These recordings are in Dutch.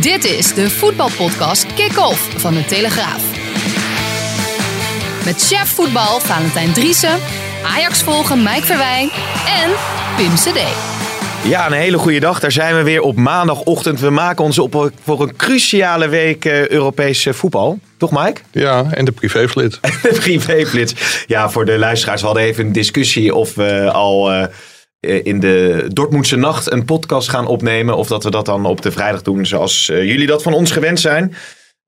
Dit is de voetbalpodcast Kick-Off van de Telegraaf. Met chef voetbal Valentijn Driessen, Ajax volgen Mike Verwijn en Pim CD. Ja, een hele goede dag. Daar zijn we weer op maandagochtend. We maken ons op voor een cruciale week uh, Europees uh, voetbal. Toch, Mike? Ja, en de privéflits. de privéflits. Ja, voor de luisteraars. We hadden even een discussie of we al uh, in de Dortmundse nacht een podcast gaan opnemen. Of dat we dat dan op de vrijdag doen zoals jullie dat van ons gewend zijn.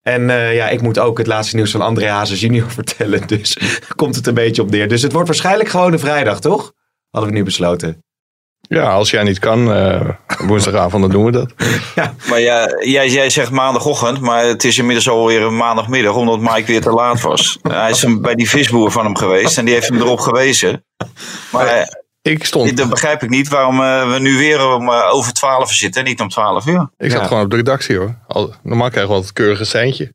En uh, ja, ik moet ook het laatste nieuws van André Hazes junior vertellen. Dus komt het een beetje op neer. Dus het wordt waarschijnlijk gewoon een vrijdag, toch? Hadden we nu besloten. Ja, als jij niet kan, uh, woensdagavond, dan doen we dat. Ja. Maar ja, jij, jij zegt maandagochtend, maar het is inmiddels alweer een maandagmiddag, omdat Mike weer te laat was. Hij is bij die visboer van hem geweest en die heeft hem erop gewezen. Maar ik stond... Dan begrijp ik niet waarom uh, we nu weer om uh, over 12 zitten en niet om 12 uur. Ik zat ja. gewoon op de redactie hoor. Al, normaal krijgen we altijd keurig een seintje.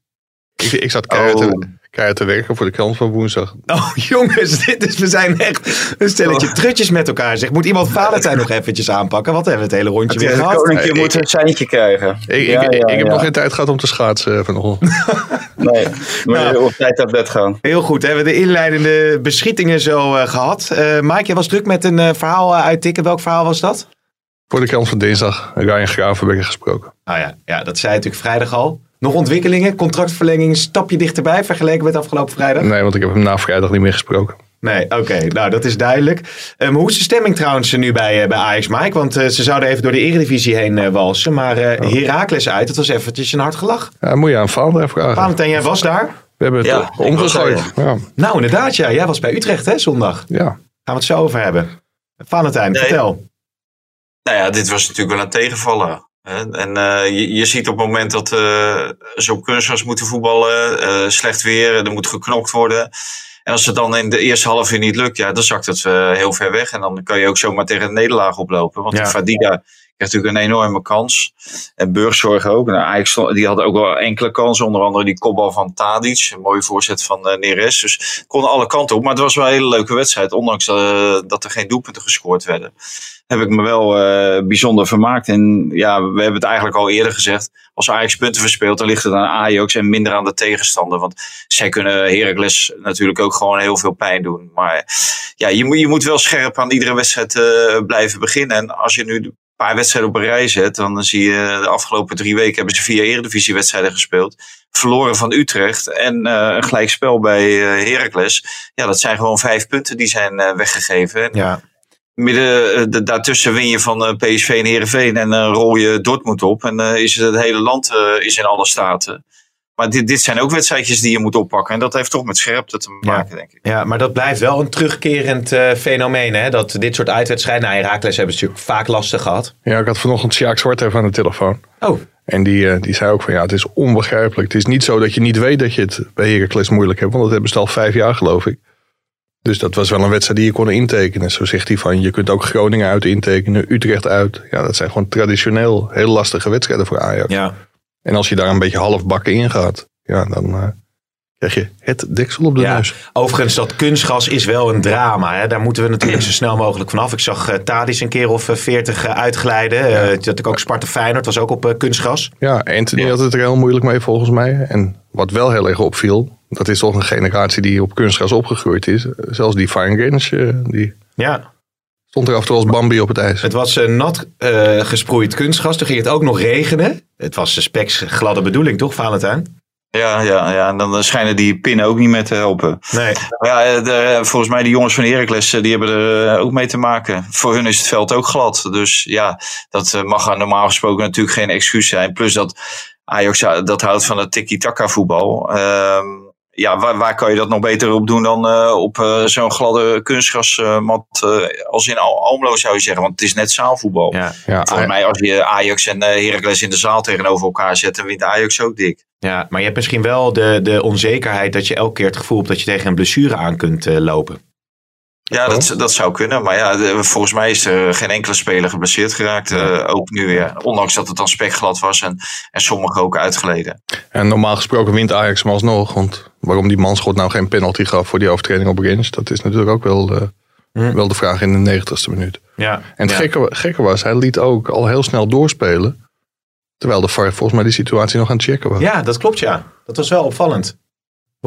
Ik, ik zat keihard, oh. Te, keihard te werken voor de krant van woensdag. Oh jongens, dit is, we zijn echt een stelletje oh. trutjes met elkaar. Zeg, moet iemand Valentijn nog eventjes aanpakken? Want we hebben het hele rondje het weer gehad. Het koninkje moet een seintje krijgen. Ik, ja, ik, ja, ik heb nog geen tijd gehad om te schaatsen vanochtend. nee, maar nou, op tijd naar bed gaan. Heel goed, hebben we de inleidende beschietingen zo uh, gehad. Uh, Mike, jij was druk met een uh, verhaal uittikken. Welk verhaal was dat? Voor de krant van dinsdag, Ryan Gravenbeek gesproken. Ah ja, ja, dat zei natuurlijk vrijdag al. Nog ontwikkelingen, contractverlenging, stapje dichterbij vergeleken met afgelopen vrijdag? Nee, want ik heb hem na vrijdag niet meer gesproken. Nee, oké. Okay. Nou, dat is duidelijk. Um, hoe is de stemming trouwens nu bij, uh, bij Ajax, Mike? Want uh, ze zouden even door de Eredivisie heen uh, walsen. Maar oh. Heracles uit, dat was eventjes een hard gelach. Ja, moet je aan Valentijn vragen. Valentijn, jij was daar? We hebben het ja, omgegooid. Ja. Nou, inderdaad, ja. Jij was bij Utrecht, hè, zondag? Ja. Gaan we het zo over hebben. Valentijn, nee. vertel. Nou ja, dit was natuurlijk wel een tegenvaller. En uh, je, je, ziet op het moment dat ze op kunstgras moeten voetballen, uh, slecht weer, er moet geknokt worden. En als het dan in de eerste half uur niet lukt, ja, dan zakt het heel ver weg. En dan kan je ook zomaar tegen een nederlaag oplopen. Want ja. Fadida krijgt natuurlijk een enorme kans. En Burgzorg ook. Nou, Ajax die hadden ook wel enkele kansen. Onder andere die kopbal van Tadic. Een mooie voorzet van uh, Neres. Dus kon alle kanten op. Maar het was wel een hele leuke wedstrijd. Ondanks uh, dat er geen doelpunten gescoord werden heb ik me wel uh, bijzonder vermaakt. En ja, we hebben het eigenlijk al eerder gezegd. Als Ajax punten verspeelt, dan ligt het aan Ajax en minder aan de tegenstander. Want zij kunnen Heracles natuurlijk ook gewoon heel veel pijn doen. Maar ja, je moet, je moet wel scherp aan iedere wedstrijd blijven beginnen. En als je nu paar wedstrijden op een rij zet, dan zie je de afgelopen drie weken hebben ze vier Eredivisie-wedstrijden gespeeld. Verloren van Utrecht en uh, een gelijkspel bij Heracles. Ja, dat zijn gewoon vijf punten die zijn weggegeven. En, ja midden de, daartussen win je van uh, PSV en Heerenveen en uh, rol je Dortmund op. En uh, is het, het hele land is in alle staten. Maar dit, dit zijn ook wedstrijdjes die je moet oppakken. En dat heeft toch met scherpte te maken, ja. denk ik. Ja, maar dat blijft wel een terugkerend fenomeen. Hè? Dat dit soort uitwedstrijden... Nou, Herakles hebben ze natuurlijk vaak lastig gehad. Ja, ik had vanochtend Sjaak Zwart even aan de telefoon. Oh. En die, die zei ook van ja, het is onbegrijpelijk. Het is niet zo dat je niet weet dat je het bij Heracles moeilijk hebt. Want dat hebben ze al vijf jaar, geloof ik. Dus dat was wel een wedstrijd die je kon intekenen. Zo zegt hij van, je kunt ook Groningen uit intekenen, Utrecht uit. Ja, dat zijn gewoon traditioneel heel lastige wedstrijden voor Ajax. Ja. En als je daar een beetje half bakken in gaat, ja, dan uh, krijg je het deksel op de ja. neus. Overigens, dat kunstgas is wel een drama. Hè? Daar moeten we natuurlijk zo snel mogelijk vanaf. Ik zag uh, Tadis een keer of veertig uh, uitglijden. Ja. Dat ik ook Sparta Feyenoord was ook op kunstgas. Ja, Anthony ja. had het er heel moeilijk mee volgens mij. En wat wel heel erg opviel, dat is toch een generatie die op kunstgras opgegroeid is. Zelfs die Fine Games, die ja. Stond er af en toe als Bambi op het ijs. Het was uh, nat uh, gesproeid kunstgras. Toen ging het ook nog regenen. Het was een speks gladde bedoeling, toch, Valentijn? Ja, ja, ja, en dan schijnen die pinnen ook niet meer te helpen. Nee. Ja, de, volgens mij de jongens van Heracles, die hebben er ook mee te maken. Voor hun is het veld ook glad. Dus ja, dat mag normaal gesproken natuurlijk geen excuus zijn. Plus dat Ajax dat houdt van het tiki-taka voetbal. Um, ja, waar, waar kan je dat nog beter op doen dan uh, op uh, zo'n gladde kunstgrasmat uh, als in Al Almelo zou je zeggen. Want het is net zaalvoetbal. Ja. Ja, Volgens mij als je Ajax en Heracles in de zaal tegenover elkaar zet, dan wint Ajax ook dik. Ja, maar je hebt misschien wel de, de onzekerheid dat je elke keer het gevoel hebt dat je tegen een blessure aan kunt lopen. Ja, dat, dat zou kunnen. Maar ja, volgens mij is er geen enkele speler geblesseerd geraakt. Uh, ook nu, ja. Ondanks dat het dan spekglad was en, en sommigen ook uitgeleden. En normaal gesproken wint Ajax maar alsnog. Want waarom die manschot nou geen penalty gaf voor die overtreding op Rins, dat is natuurlijk ook wel, uh, wel de vraag in de negentigste minuut. Ja. En het ja. gekke, gekke was, hij liet ook al heel snel doorspelen. Terwijl de VAR volgens mij die situatie nog aan het checken was. Ja, dat klopt ja. Dat was wel opvallend.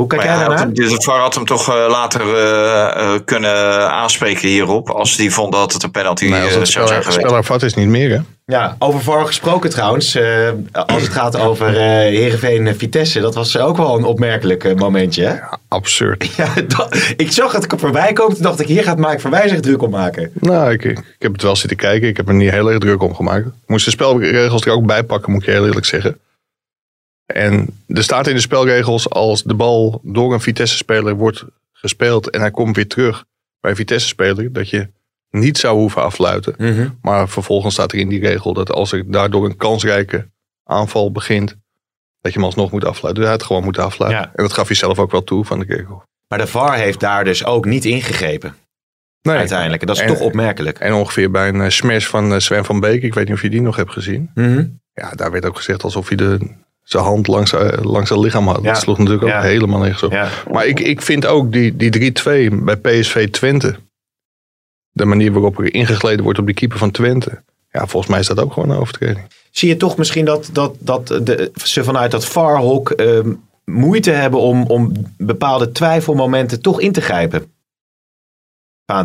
Hoe kijk jij daarnaar? Dus de VAR had hem toch uh, later uh, uh, kunnen aanspreken hierop. Als hij vond dat het een penalty nee, zou zijn geweest. Speler is niet meer hè? Ja, over VAR gesproken trouwens. als het gaat over uh, Heerenveen Vitesse. Dat was ook wel een opmerkelijk momentje hè? Ja, absurd. Ja, dat, ik zag het voorbij komen. Toen dacht ik, hier gaat Mike Verwij zich druk om maken. Nou, ik, ik heb het wel zitten kijken. Ik heb er niet heel erg druk om gemaakt. Ik moest de spelregels er ook bij pakken, moet ik heel eerlijk zeggen. En er staat in de spelregels als de bal door een Vitesse-speler wordt gespeeld en hij komt weer terug bij een Vitesse-speler, dat je niet zou hoeven afluiten. Mhm. Maar vervolgens staat er in die regel dat als er daardoor een kansrijke aanval begint, dat je hem alsnog moet afluiten. Hij had gewoon moeten afluiten. En dat gaf hij zelf ook wel toe van de regel. Maar de VAR heeft daar dus ook niet ingegrepen. Nee. Uiteindelijk. Dat is toch opmerkelijk. En ongeveer bij een uh, smash van uh, Sven van Beek, ik weet niet of je die nog hebt gezien. Mhm. Ja, daar werd ook gezegd alsof hij de zijn hand langs, uh, langs zijn lichaam had. Dat sloeg natuurlijk ook helemaal nergens op. Maar ik, ik vind ook die, die 3-2 bij PSV Twente. De manier waarop er ingegleden wordt op de keeper van Twente. Ja, volgens mij is dat ook gewoon een overtreding. Zie je toch misschien dat, dat, dat de, ze vanuit dat VAR-hok uh, moeite hebben om, om bepaalde twijfelmomenten toch in te grijpen?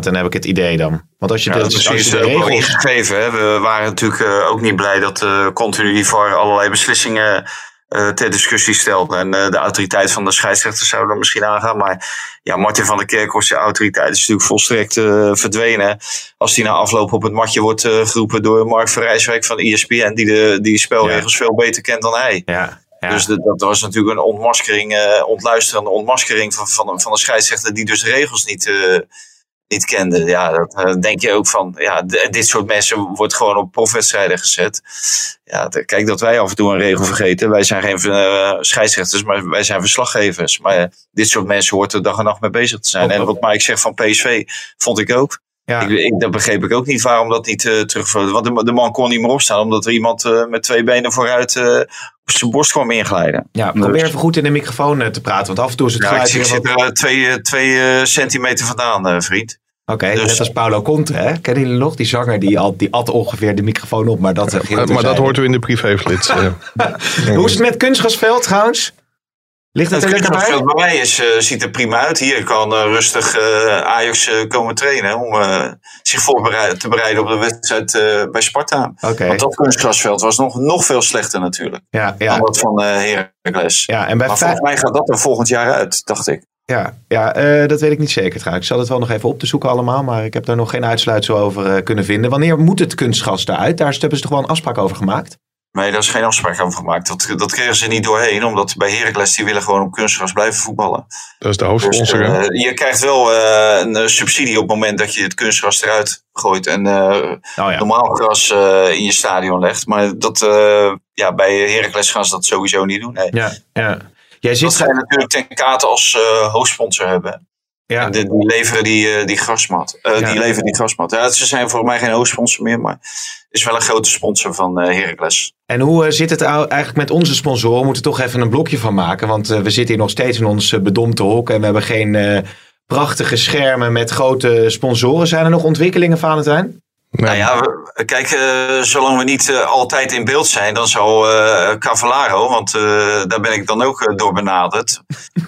Dan heb ik het idee dan. Want als je ja, de, dat is de regels... ingegeven. Hè? We waren natuurlijk uh, ook niet blij dat uh, continu die VAR allerlei beslissingen ter discussie stelt. En uh, de autoriteit van de scheidsrechter zou er misschien aangaan. Maar ja, Martin van der Kerkhoffs autoriteit is natuurlijk volstrekt uh, verdwenen. Als hij na afloop op het matje wordt geroepen door Mark Verrijswijk van ESPN. Die de die spelregels ja. veel beter kent dan hij. Ja. Ja. Dus de, dat was natuurlijk een ontmaskering, uh, ontluisterende ontmaskering van, van, van een scheidsrechter die dus de regels niet, uh, niet kende. Ja, dat uh, denk je ook van, ja, dit soort mensen wordt gewoon op profwedstrijden gezet. Ja, kijk dat wij af en toe een regel vergeten. Wij zijn geen uh, scheidsrechters, maar wij zijn verslaggevers. Maar uh, dit soort mensen hoort er dag en nacht mee bezig te zijn. En wat Mike zegt van PSV, vond ik ook. Ja. Ik, ik, dat begreep ik ook niet waarom dat niet uh, terugvloot. Want de, de, man kon niet meer opstaan, omdat er iemand uh, met twee benen vooruit uh, op zijn borst kwam inglijden. Ja, probeer even goed in de microfoon te praten, want af en toe is het ja, geluid... Ik, ik zit er twee, twee centimeter vandaan, vriend. Oké, okay, dus, net als Paulo Conte, hè? Kennen jullie nog? Die zanger die, al, die at ongeveer de microfoon op, maar dat... Ja, maar, maar dat hoort u in de privéflits. Hoe is het met kunstgrasveld trouwens? Ligt het, het er lekker bij? mij is, uh, ziet er prima uit. Hier kan uh, rustig uh, Ajax komen trainen om zich voor te bereiden op de wedstrijd bij Sparta. Okay. Want dat kunstgrasveld was nog, nog veel slechter natuurlijk. Ja, ja. Dan dat van Heracles. Ja, en bij maar volgens mij gaat dat er volgend jaar uit, dacht ik. Ja, ja dat weet ik niet zeker trouwens. Ik zal het wel nog even op te zoeken allemaal, maar ik heb daar nog geen uitsluitsel over kunnen vinden. Wanneer moet het kunstgas eruit? Daar hebben ze toch wel een afspraak over gemaakt? Nee, daar is geen afspraak over gemaakt. Dat, dat kregen ze niet doorheen, omdat bij Heracles die willen gewoon op kunstgras blijven voetballen. Dat is de hoofdsponsor. Dus, uh, je krijgt wel een subsidie op het moment dat je het kunstgras eruit gooit en oh, ja. normaal gras in je stadion legt. Maar dat, ja, bij Heracles gaan ze dat sowieso niet doen. Nee. Ja, ja. Jij zit dat zij natuurlijk ten kate als uh, hoofdsponsor hebben. Ja. Die, die leveren die, uh, die grasmat. Uh, ja. Die leveren die grasmat. Ja, ze zijn voor mij geen hoofdsponsor meer, maar is wel een grote sponsor van uh, Heracles. En hoe zit het eigenlijk met onze sponsoren? We moeten toch even een blokje van maken. Want we zitten hier nog steeds in ons bedompte hok. En we hebben geen prachtige schermen met grote sponsoren. Zijn er nog ontwikkelingen, Valentijn? Nou ja, kijk, uh, zolang we niet uh, altijd in beeld zijn, dan zou uh, Cavallaro, want daar ben ik dan ook door benaderd,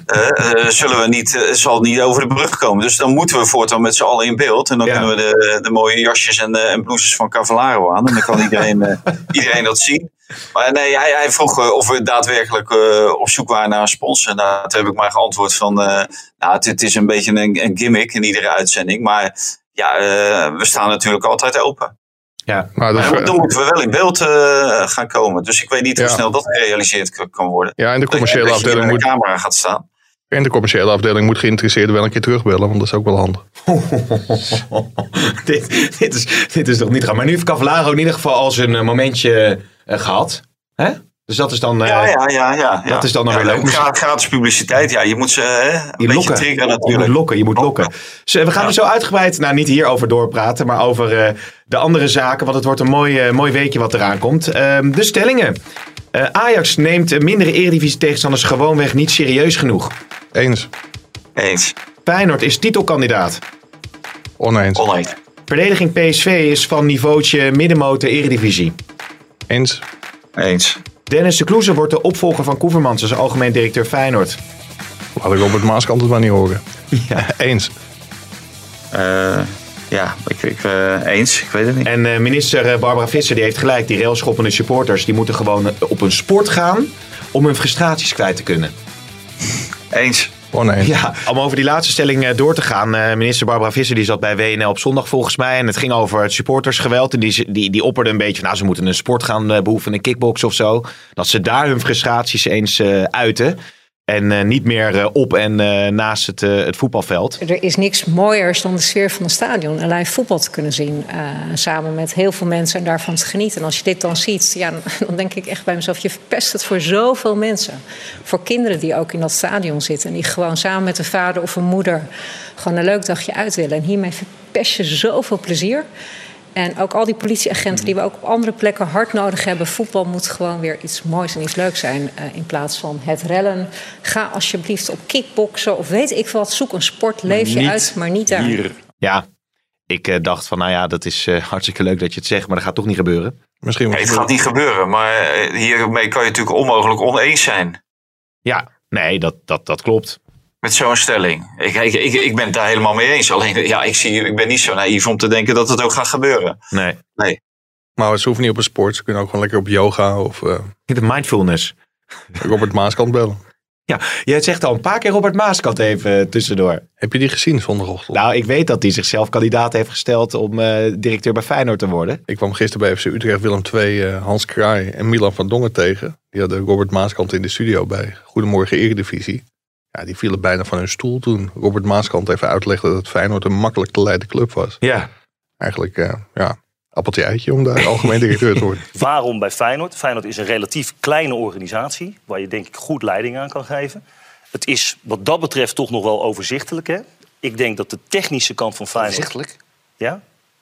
zullen we niet, zal niet over de brug komen. Dus dan moeten we voortaan met z'n allen in beeld. En dan ja. kunnen we de, de mooie jasjes en, en blouses van Cavallaro aan. En dan kan iedereen, iedereen dat zien. Maar nee, hij, hij vroeg of we daadwerkelijk op zoek waren naar een sponsor. Nou, toen heb ik maar geantwoord van, nou, het, het is een beetje een, een gimmick in iedere uitzending. Maar ja, uh, we staan natuurlijk altijd open. Ja, maar dan, dan moeten we wel in beeld uh, gaan komen. Dus ik weet niet hoe snel dat gerealiseerd kan worden. Ja, en de commerciële afdeling moet. de camera gaat staan. En de commerciële afdeling moet geïnteresseerden wel een keer terugbellen, want dat is ook wel handig. dit, dit, is, dit is toch niet raar. Maar nu heeft Cavallaro in ieder geval al zijn eh, momentje eh, gehad. Hè? Dus dat is dan... eh, Ja, ja, ja, ja. dat is dan nog ja, weer leuk. gra- Gratis publiciteit, ja. Je moet ze hè, een Je beetje lokken. triggeren Je moet natuurlijk. lokken, je moet lokken. Eh, we gaan er zo uitgebreid, nou niet hierover doorpraten, maar over eh, de andere zaken. Want het wordt een mooi, eh, mooi weekje wat eraan komt. Ehm, de stellingen. Eh, Ajax neemt eh, mindere eredivisie tegenstanders gewoonweg niet serieus genoeg. Eens, Eens. Feyenoord is titelkandidaat. oneens, Oneens. Verdediging PSV is van niveautje middenmotor eredivisie. eens, Eens. Dennis de Kloeze wordt de opvolger van Koevermans als algemeen directeur Feyenoord. laat ik Robert Maaskant het maar niet horen. Ja. Eens, Eh, ja, ik, ik, eh, eens. Ik weet het niet. En eh, minister eh, Barbara Visser die heeft gelijk. Die railschoppende supporters die moeten gewoon op een sport gaan om hun frustraties kwijt te kunnen. Eens. Oneens. Ja, om over die laatste stelling eh, door te gaan. eh, minister Barbara Visser die zat bij WNL op zondag volgens mij. En het ging over het supportersgeweld. En die, die, die opperde een beetje van, nou ze moeten een sport gaan eh, beoefenen, kickbox of zo. Dat ze daar hun frustraties eens uiten. En eh, niet meer eh, op en eh, naast het, het voetbalveld. Er is niks mooiers dan de sfeer van een stadion en live voetbal te kunnen zien. samen met heel veel mensen en daarvan te genieten. En als je dit dan ziet, ja, dan denk ik echt bij mezelf: je verpest het voor zoveel mensen. Voor kinderen die ook in dat stadion zitten. En die gewoon samen met een vader of een moeder gewoon een leuk dagje uit willen. En hiermee verpest je zoveel plezier. En ook al die politieagenten die we ook op andere plekken hard nodig hebben. Voetbal moet gewoon weer iets moois en iets leuks zijn. eh, in plaats van het rellen. Ga alsjeblieft op kickboksen of weet ik veel wat. Zoek een sport, leef je uit, maar niet daar. Ja, ik eh, dacht van nou ja, dat is eh, hartstikke leuk dat je het zegt. Maar dat gaat toch niet gebeuren. Misschien Nee, het gaat niet gebeuren. Maar hiermee kan je natuurlijk onmogelijk oneens zijn. Ja, nee, dat, dat, dat klopt. Met zo'n stelling. Ik, ik, ik, ik ben het daar helemaal mee eens. Alleen, ja, ik, zie, ik ben niet zo naïef om te denken dat het ook gaat gebeuren. Nee. Maar ze hoeven niet op een sport. Ze kunnen ook gewoon lekker op yoga of eh, De mindfulness. Robert Maaskant bellen. Ja, jij zegt al een paar keer Robert Maaskant even eh, tussendoor. Heb je die gezien zondagochtend? Nou, ik weet dat hij zichzelf kandidaat heeft gesteld om eh, directeur bij Feyenoord te worden. Ik kwam gisteren bij FC Utrecht Willem II, eh, Hans Kraai en Milan van Dongen tegen. Die hadden Robert Maaskant in de studio bij Goedemorgen Eredivisie. Ja, die vielen bijna van hun stoel toen Robert Maaskant even uitlegde dat Feyenoord een makkelijk te leiden club was. Ja. Eigenlijk, eh, ja, appeltje eitje om daar algemeen directeur te worden. Waarom bij Feyenoord? Feyenoord is een relatief kleine organisatie waar je denk ik goed leiding aan kan geven. Het is wat dat betreft toch nog wel overzichtelijk. Hè? Ik denk dat de technische kant van Feyenoord... Overzichtelijk. Ja,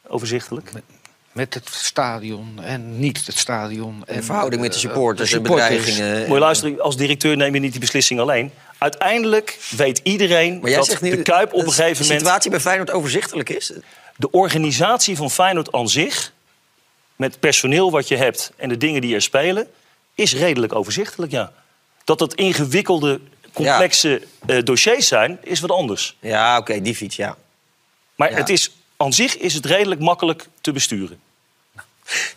overzichtelijk. Met het stadion en niet het stadion. En De verhouding met de eh, supporters en supporters. bedreigingen. Moet je luisteren, als directeur neem je niet die beslissing alleen. Uiteindelijk weet iedereen Maar jij dat zegt nu de Kuip op dat een gegeven de moment... situatie bij Feyenoord overzichtelijk is. De organisatie van Feyenoord aan zich, met het personeel wat je hebt en de dingen die er spelen, is redelijk overzichtelijk, ja. Dat het ingewikkelde, complexe eh, dossiers zijn, is wat anders. Ja, oké, die fiets, ja. Maar Ja. het is, aan zich is het redelijk makkelijk te besturen.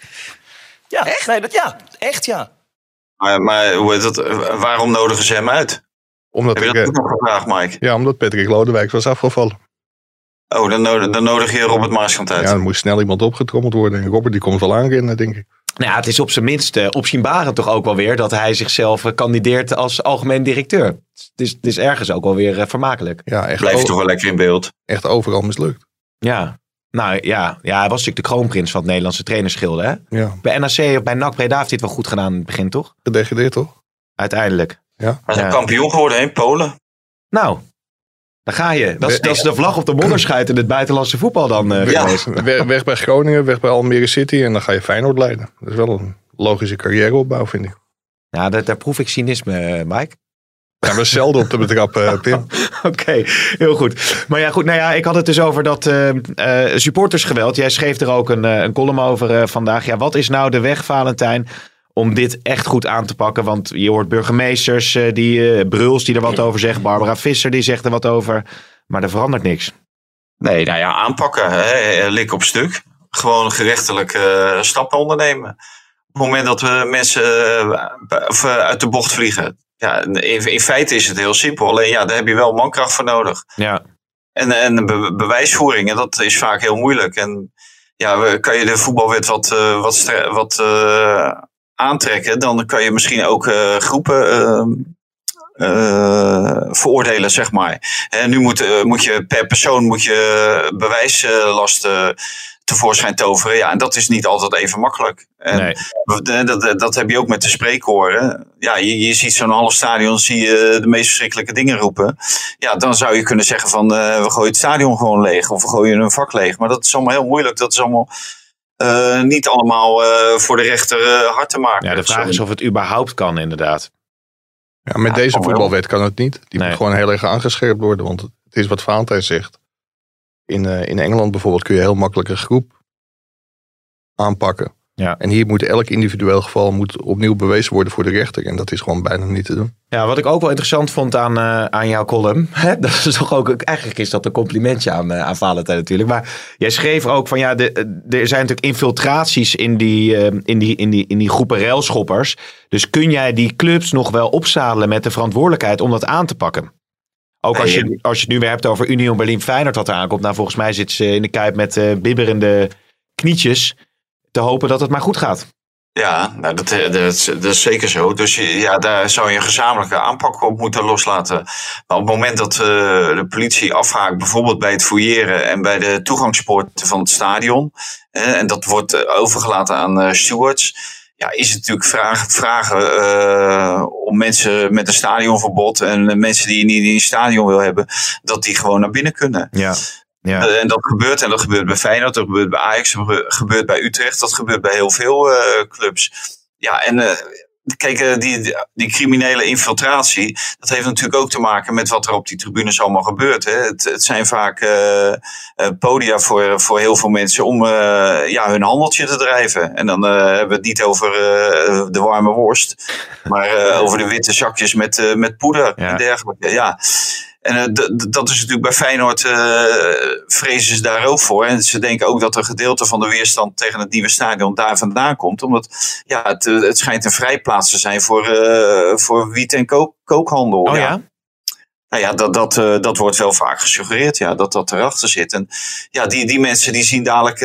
Ja, echt? Nee, dat, ja, echt ja. Maar, maar hoe heet het, eh, waarom nodigen ze hem uit? Omdat, Heb je ik, dat eh, ook nog gevraagd, Mike? ja, omdat Patrick Lodewijk was afgevallen. Oh, dan nodig, dan nodig je Robert Maaskant uit. Ja, er moest snel iemand opgetrommeld worden. En Robert die komt wel aanrennen, denk ik. Nou ja, het is op zijn minst opzienbarend toch ook wel weer dat hij zichzelf eh, kandideert als algemeen directeur. Het is, het is ergens ook wel weer vermakelijk. Ja, echt, toch wel lekker in beeld. echt overal mislukt. Ja. Nou ja, ja, hij was natuurlijk de kroonprins van het Nederlandse trainerschilde. Hè? Ja, Bij NAC of bij NAC Breda heeft dit wel goed gedaan in het begin, toch? gedegradeerd toch? Uiteindelijk. Ja. Is Ja. kampioen geworden in Polen. Nou, daar ga je. Dat is, dat is de vlag op de modderschuit in het buitenlandse voetbal dan eh, Ja. geweest. Weg, weg bij Groningen, weg bij Almere City en dan ga je Feyenoord leiden. Dat is wel een logische carrièreopbouw, vind ik. Ja, daar, daar proef ik cynisme, eh, Mike. Daar we zelden op te betrappen, eh, Pim. Oké, heel goed. Maar ja, goed. Nou ja, ik had het dus over dat eh, eh, supportersgeweld. Jij schreef er ook een, eh, een column over eh, vandaag. Ja, wat is nou de weg, Valentijn, om dit echt goed aan te pakken? Want je hoort burgemeesters, eh, die eh, Bruls die er wat over zegt. Barbara Visser die zegt er wat over. Maar er verandert niks. Nee, nou ja, aanpakken. Hè, lik op stuk. Gewoon gerechtelijk eh, stappen ondernemen. Op het moment dat we mensen eh, of, eh, uit de bocht vliegen. Ja, in, in feite is het heel simpel. Alleen ja, daar heb je wel mankracht voor nodig. Ja, En, en be- bewijsvoering, en dat is vaak heel moeilijk. En ja, kan je de voetbalwet wat, eh, wat, wat eh, aantrekken, dan kan je misschien ook eh, groepen eh, eh, veroordelen, zeg maar. En nu moet, eh, moet je per persoon moet je bewijslast eh, tevoorschijn toveren. Ja, en dat is niet altijd even makkelijk. En Nee. dat, dat, dat heb je ook met de spreekkoren. Ja, je, je ziet zo'n half stadion, zie je de meest verschrikkelijke dingen roepen. Ja, dan zou je kunnen zeggen van we gooien het stadion gewoon leeg. Of we gooien een vak leeg. Maar dat is allemaal heel moeilijk. Dat is allemaal eh, niet allemaal eh, voor de rechter eh, hard te maken. Ja, de vraag is of het überhaupt kan, inderdaad. Ja, met Ja, deze voetbalwet kan het niet. Die Nee. moet gewoon heel erg aangescherpt worden. Want het is wat Valentijn zegt. In, eh, in Engeland bijvoorbeeld kun je heel makkelijk een groep aanpakken. Ja. En hier moet elk individueel geval moet opnieuw bewezen worden voor de rechter. En dat is gewoon bijna niet te doen. Ja, wat ik ook wel interessant vond aan, eh, aan jouw column. Hè, dat is toch ook, eigenlijk is dat een complimentje aan, eh, aan Valentijn natuurlijk. Maar jij schreef ook van ja, de, er zijn natuurlijk infiltraties in die, eh, in, die, in, die, in die groepen railschoppers. Dus kun jij die clubs nog wel opzadelen met de verantwoordelijkheid om dat aan te pakken? Ook als je, als je het nu weer hebt over Union Berlin Feyenoord wat eraan komt. Nou, volgens mij zit ze in de kuip met eh, bibberende knietjes. Te hopen dat het maar goed gaat. Ja, nou, dat, eh, dat, is, dat is zeker zo. Dus je- ja, daar zou je een gezamenlijke aanpak op moeten loslaten. Maar op het moment dat eh, de politie afhaakt, bijvoorbeeld bij het fouilleren en bij de toegangspoorten van het stadion, eh, en dat wordt eh, overgelaten aan eh, stewards, ja, is het natuurlijk vragen, vragen eh, om mensen met een stadionverbod en eh, mensen die je niet in het stadion wil hebben, dat die gewoon naar binnen kunnen. Ja. Ja. Eh, en dat gebeurt. En dat gebeurt bij Feyenoord, dat gebeurt bij Ajax, dat gebe- gebeurt bij Utrecht, dat gebeurt bij heel veel eh, clubs. Ja, en eh, kijk, die, die, criminele infiltratie, dat heeft natuurlijk ook te maken met wat er op die tribunes allemaal gebeurt. Hè. Het, het zijn vaak podia voor, voor heel veel mensen om ja, hun handeltje te drijven. En dan hebben we het niet over de warme worst, maar over de witte zakjes met, met poeder Ja. en dergelijke. Ja. En eh, dat is natuurlijk bij Feyenoord, eh, vrezen ze daar ook voor. En ze denken ook dat een gedeelte van de weerstand tegen het nieuwe stadion daar vandaan komt. Omdat ja, het, eh, het schijnt een vrijplaats te zijn voor, voor wiet- en kook, kookhandel. Oh ja? Nou ja, dat, dat, dat wordt wel vaak gesuggereerd, ja, dat dat erachter zit. En ja, die, die mensen die zien dadelijk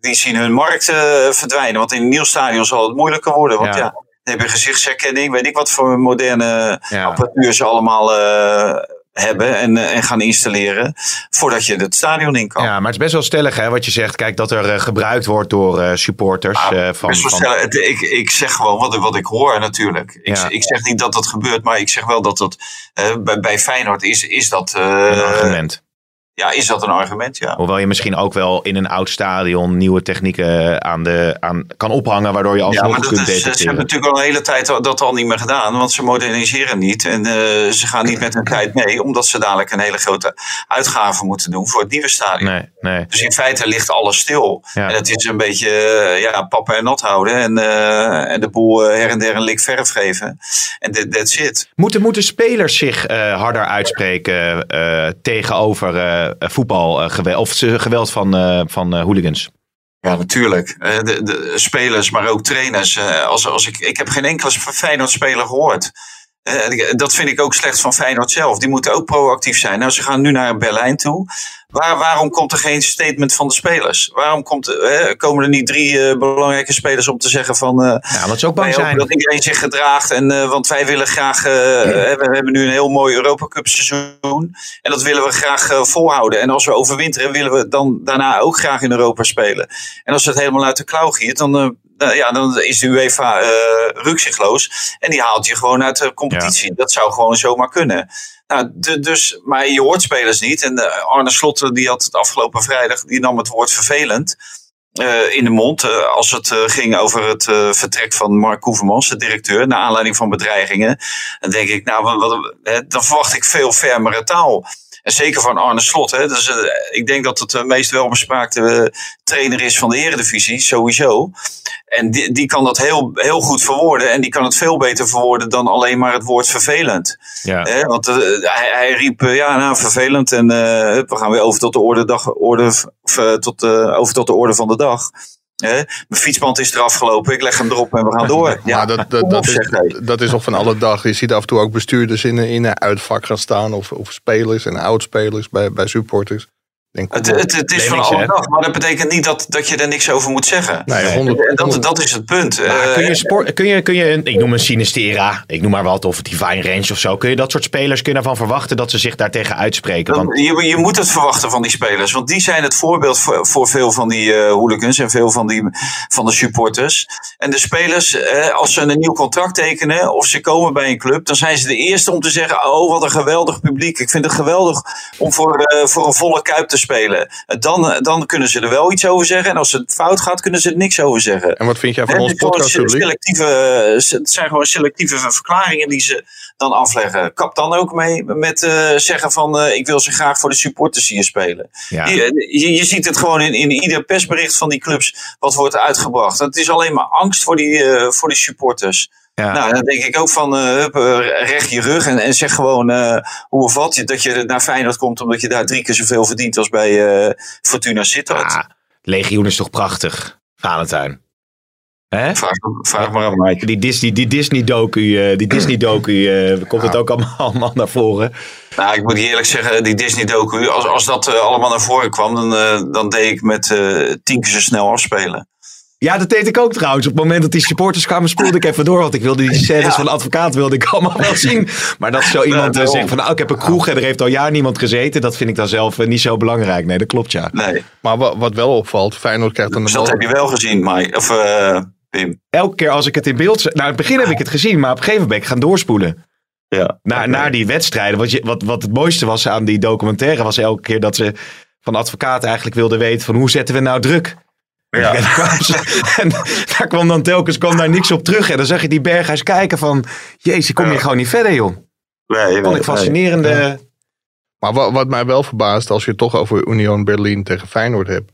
die zien hun markt verdwijnen. Want in een nieuw stadion zal het moeilijker worden. Want Ja. ja, dan heb je gezichtsherkenning, weet ik wat voor moderne Ja. apparatuur ze allemaal eh, hebben en, eh, en gaan installeren. Voordat je het stadion in kan. Ja, maar het is best wel stellig hè, wat je zegt. Kijk, dat er eh, gebruikt wordt door supporters. Ah, van. Het- ik, ik zeg gewoon wat, wat ik hoor natuurlijk. Ik, Ja. ik zeg niet dat dat gebeurt, maar ik zeg wel dat dat bij, bij Feyenoord is, is dat, een argument. Ja, is dat een argument. Ja. Hoewel je misschien ook wel in een oud stadion nieuwe technieken aan de, aan kan ophangen, waardoor je Ja, alsnog maar goed dat kunt is, ze hebben natuurlijk al een hele tijd dat al niet meer gedaan, want ze moderniseren niet en eh, ze gaan niet met hun tijd mee, omdat ze dadelijk een hele grote uitgave moeten doen voor het nieuwe stadion. Nee, nee. Dus in feite ligt alles stil. Ja. En het is een beetje eh, ja, pappen en nat houden en, eh, en de boel her en der een lik verf geven. En that- that's it. Moeten, moeten spelers zich harder uitspreken tegenover eh voetbalgeweld of ze- geweld van, eh, van eh, hooligans? Ja, natuurlijk. Eh, De, de spelers, maar ook trainers. Eh, Als, als ik, ik heb geen enkele Feyenoord-speler gehoord. Eh, Dat vind ik ook slecht van Feyenoord zelf. Die moeten ook proactief zijn. Nou, ze gaan nu naar Berlijn toe. Waar, waarom komt er geen statement van de spelers? Waarom komt, eh, komen er niet drie eh, belangrijke spelers om te zeggen van... eh, Ja, dat ze ook bang zijn. dat iedereen zich gedraagt. En, want wij willen graag. eh, we, we hebben nu een heel mooi Europa Cup seizoen. En dat willen we graag volhouden. En als we overwinteren, willen we dan daarna ook graag in Europa spelen. En als het helemaal uit de klauw giert, dan. ja, dan is de UEFA eh rukzichtloos. En die haalt je gewoon uit de competitie. Dat zou gewoon zomaar kunnen. Nou, dus, maar je hoort spelers niet. En eh, Arne Slot, die had het afgelopen vrijdag, die nam het woord vervelend eh, in de mond. eh, als het eh, ging over het eh, vertrek van Mark Koevermans, de directeur, naar aanleiding van bedreigingen. Dan denk ik, nou, wat, dan verwacht ik veel fermere taal. En zeker van Arne Slot. Hè. Dus, eh, ik denk dat het de meest welbespraakte eh, trainer is van de Eredivisie, sowieso. En die, die kan dat heel, heel goed verwoorden. En die kan het veel beter verwoorden dan alleen maar het woord vervelend. Ja. Want eh, hij, hij riep, eh, ja, nou, vervelend. En eh, we gaan weer over tot de orde, dag, orde, eh, tot, eh, over tot de orde van de dag. Mijn fietsband is eraf gelopen, ik leg hem erop en we gaan door. Ja, maar dat, dat, is, dat is nog van alle dag. Je ziet af en toe ook bestuurders in, een- in een uitvak gaan staan. Of, of spelers en oudspelers bij, bij supporters. Denk, Het, het, het is van alle dag, maar dat betekent niet dat, dat je er niks over moet zeggen. Nee, Nee. 100, En dat, dat is het punt. Maar Eh, kun je, sport, kun je, kun je een, ik noem een Sinistera, ik noem maar wat, of Divine Range of zo. Kun je dat soort spelers kun je daarvan verwachten dat ze zich daartegen uitspreken? Want, je, je moet het verwachten van die spelers. Want die zijn het voorbeeld voor, voor veel van die eh hooligans en veel van, die, van de supporters. En de spelers, eh, als ze een nieuw contract tekenen of ze komen bij een club, dan zijn ze de eerste om te zeggen: Oh, wat een geweldig publiek. Ik vind het geweldig om voor, eh, voor een volle kuip te spelen. Eh, Dan, dan kunnen ze er wel iets over zeggen. En als het fout gaat, kunnen ze er niks over zeggen. En wat vind jij van ons podcastpubliek? eh, het zijn gewoon selectieve verklaringen die ze dan afleggen. Kap dan ook mee met eh, zeggen van eh, ik wil ze graag voor de supporters hier spelen. ja. Je, je, je ziet het gewoon in, in ieder persbericht van die clubs wat wordt uitgebracht. Het is alleen maar angst voor die, eh, voor die supporters. Ja. Nou, dan denk ik ook van uh, hup, uh, recht je rug en, en zeg gewoon uh, hoe of wat. Dat je naar Feyenoord komt omdat je daar drie keer zoveel verdient als bij uh, Fortuna Sittard. Ah, Legioen is toch prachtig, Valentijn? Hè? Vraag, vraag maar aan Mike. Die Disney, die Disney docu, die Disney docu komt het ook allemaal, allemaal naar voren. Nou, ik moet eerlijk zeggen, die Disney docu, als, als dat allemaal naar voren kwam, dan, dan deed ik met tien keer zo snel afspelen. Ja, dat deed ik ook trouwens. Op het moment dat die supporters kwamen, spoelde ik even door. Want ik wilde die scènes ja. van de advocaat wilde ik allemaal wel zien. Maar dat zo iemand ja, zegt van nou, ik heb een kroeg en er heeft al jaar niemand gezeten. Dat vind ik dan zelf uh, niet zo belangrijk. Nee, dat klopt ja. Nee. Maar wat, wat wel opvalt, Feyenoord krijgt dan... Dus dat heb je wel gezien, Mike. Of uh, Pim. Elke keer als ik het in beeld... Nou, in het begin heb ik het gezien, maar op een gegeven moment ben ik gaan doorspoelen. Ja. Naar, okay. naar die wedstrijden. Wat, je, wat, wat het mooiste was aan die documentaire was elke keer dat ze van de advocaat eigenlijk wilden weten van hoe zetten we nou druk. Ja. En, daar ze, en, daar kwam dan telkens kwam daar niks op terug. En dan zag je die berghuis kijken van... Jezus, kom je ja. gewoon niet verder, joh. Nee, Vond ik fascinerende... Ja. Maar wat, wat, mij wel verbaast, als je het toch over Union Berlin tegen Feyenoord hebt...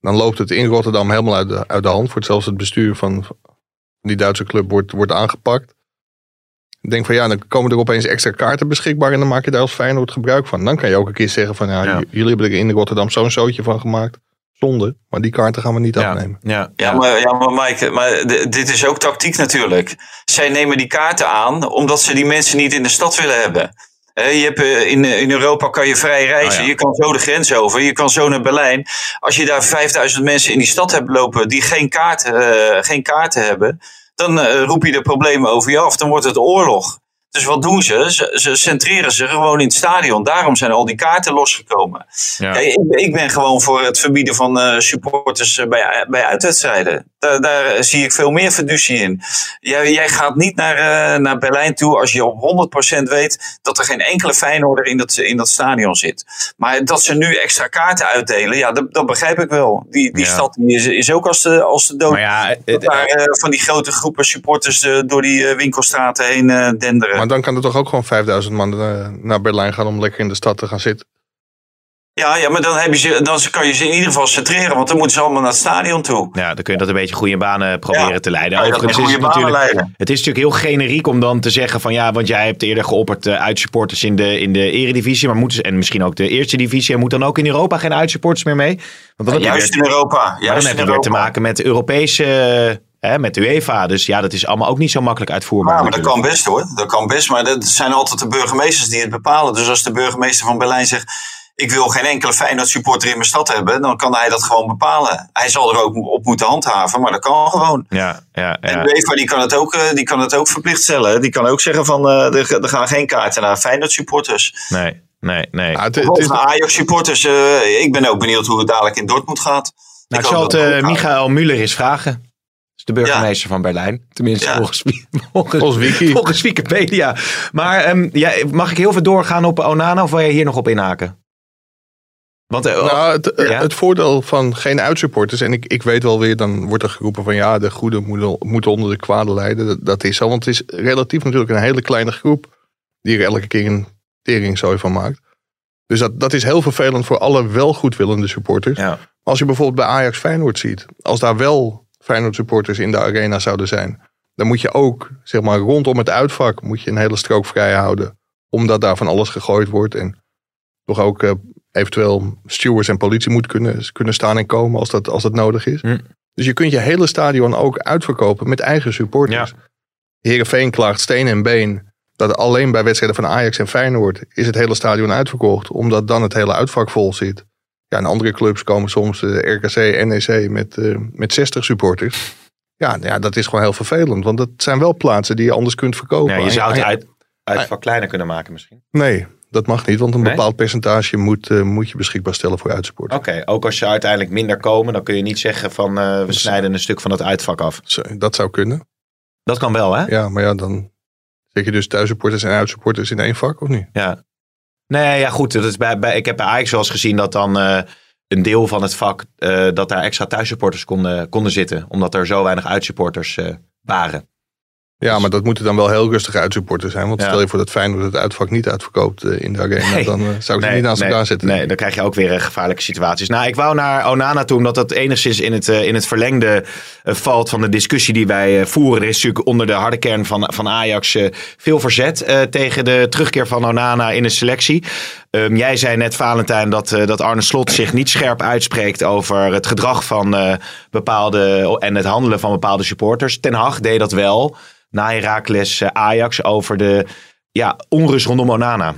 dan loopt het in Rotterdam helemaal uit de, uit de hand. Wordt zelfs het bestuur van die Duitse club wordt, wordt aangepakt. Ik denk van ja, dan komen er opeens extra kaarten beschikbaar... en dan maak je daar als Feyenoord gebruik van. Dan kan je ook een keer zeggen van... ja, jullie hebben er in Rotterdam zo'n zootje van gemaakt... Zonde, maar die kaarten gaan we niet ja, afnemen. Ja, ja, maar, ja, maar Mike, maar dit is ook tactiek natuurlijk. Zij nemen die kaarten aan omdat ze die mensen niet in de stad willen hebben. Je hebt, in, in Europa kan je vrij reizen. Oh ja. Je kan zo de grens over. Je kan zo naar Berlijn. Als je daar 5000 mensen in die stad hebt lopen die geen kaarten, uh, geen kaarten hebben, dan uh, roep je de problemen over je af. Dan wordt het oorlog. Dus wat doen ze? ze? Ze, centreren zich gewoon in het stadion. Daarom zijn al die kaarten losgekomen. Ja. Kijk, ik, ik, ben gewoon voor het verbieden van uh, supporters bij, bij uitwedstrijden. Daar, daar, zie ik veel meer fiducie in. Jij, jij gaat niet naar, uh, naar Berlijn toe als je op 100% weet dat er geen enkele Feyenoorder in dat, in dat stadion zit. Maar dat ze nu extra kaarten uitdelen, ja, dat, dat begrijp ik wel. Die, die ja. stad is, is ook als de, als de dood. Maar ja, het, uh, van die grote groepen supporters door die winkelstraten heen denderen. Maar dan kan er toch ook gewoon 5000 man naar Berlijn gaan om lekker in de stad te gaan zitten? Ja, ja, maar dan, heb je ze, dan kan je ze in ieder geval centreren, want dan moeten ze allemaal naar het stadion toe. Ja, dan kun je dat een beetje goede banen proberen ja, te leiden. Overigens is het natuurlijk, leiden. het is natuurlijk heel generiek om dan te zeggen van ja, want jij hebt eerder geopperd uh, uitsupporters in de, in de eredivisie, maar moeten en misschien ook de eerste divisie, en moet dan ook in Europa geen uitsupporters meer mee? Want dan ja, juist weer, in Europa. Juist dan heb je weer te maken met de Europese... Hè, met de UEFA. Dus ja, dat is allemaal ook niet zo makkelijk uitvoerbaar. Ja, maar dat kan best hoor. Dat kan best. Maar dat zijn altijd de burgemeesters die het bepalen. Dus als de burgemeester van Berlijn zegt... ik wil geen enkele Feyenoord supporter in mijn stad hebben... dan kan hij dat gewoon bepalen. Hij zal er ook op moeten handhaven, maar dat kan gewoon. Ja, ja, ja. En de UEFA die kan, het ook, die kan het ook verplicht stellen. Die kan ook zeggen van... Uh, er, er gaan geen kaarten naar Feyenoord supporters. Nee, nee, nee. Ja, het, het is... naar Ajax supporters. Uh, ik ben ook benieuwd hoe het dadelijk in Dortmund gaat. Nou, ik, zal het uh, Michael Muller eens vragen de burgemeester ja. van Berlijn. Tenminste, ja. volgens, volgens, volgens, Wiki. volgens Wikipedia. Maar um, ja, mag ik heel veel doorgaan op Onana of wil je hier nog op inhaken? Want, uh, nou, het, ja? het, voordeel van geen uitsupporters, en ik, ik weet wel weer, dan wordt er geroepen van ja, de goede moeten, onder de kwade lijden. Dat, dat, is zo, want het is relatief natuurlijk een hele kleine groep die er elke keer een teringzooi van maakt. Dus dat, dat is heel vervelend voor alle wel goedwillende supporters. Ja. Als je bijvoorbeeld bij Ajax Feyenoord ziet, als daar wel Feyenoord supporters in de arena zouden zijn. Dan moet je ook, zeg maar, rondom het uitvak moet je een hele strook vrij houden. Omdat daar van alles gegooid wordt. En toch ook uh, eventueel stewards en politie moet kunnen, kunnen staan en komen als dat, als dat nodig is. Hm. Dus je kunt je hele stadion ook uitverkopen met eigen supporters. Ja. Heerenveen klaagt steen en been dat alleen bij wedstrijden van Ajax en Feyenoord is het hele stadion uitverkocht. Omdat dan het hele uitvak vol zit. Ja, en andere clubs komen soms uh, RKC, NEC met, uh, met 60 supporters. Ja, nou ja, dat is gewoon heel vervelend. Want dat zijn wel plaatsen die je anders kunt verkopen. Ja, je zou het uit, uitvak kleiner kunnen maken misschien. Nee, dat mag niet. Want een nee? bepaald percentage moet, uh, moet je beschikbaar stellen voor uitsupporters. Oké, ook als je uiteindelijk minder komen, dan kun je niet zeggen van we snijden een stuk van het uitvak af. Dat zou kunnen. Dat kan wel, hè? Ja, maar ja, dan zet je dus thuissupporters en uitsupporters in één vak, of niet? Ja. Nee, ja goed. Dat is bij, bij, ik heb bij Ajax wel eens gezien dat dan uh, een deel van het vak, dat daar extra thuissupporters konden, konden zitten. Omdat er zo weinig uitsupporters waren. Ja, maar dat moeten dan wel heel rustige uitsupporters zijn. Want ja. stel je voor dat Feyenoord het uitvak niet uitverkoopt in de arena. Nee. Dan zou ik nee, ze niet naast nee, elkaar zetten. Nee, dan krijg je ook weer gevaarlijke situaties. Nou, ik wou naar Onana toe, omdat dat enigszins in het, in het verlengde valt van de discussie die wij voeren. Er is natuurlijk onder de harde kern van, van Ajax veel verzet tegen de terugkeer van Onana in de selectie. Um, jij zei net, Valentijn, dat, uh, dat Arne Slot zich niet scherp uitspreekt over het gedrag van uh, bepaalde en het handelen van bepaalde supporters. Ten Hag deed dat wel na Herakles Ajax over de ja, onrust rondom Onana.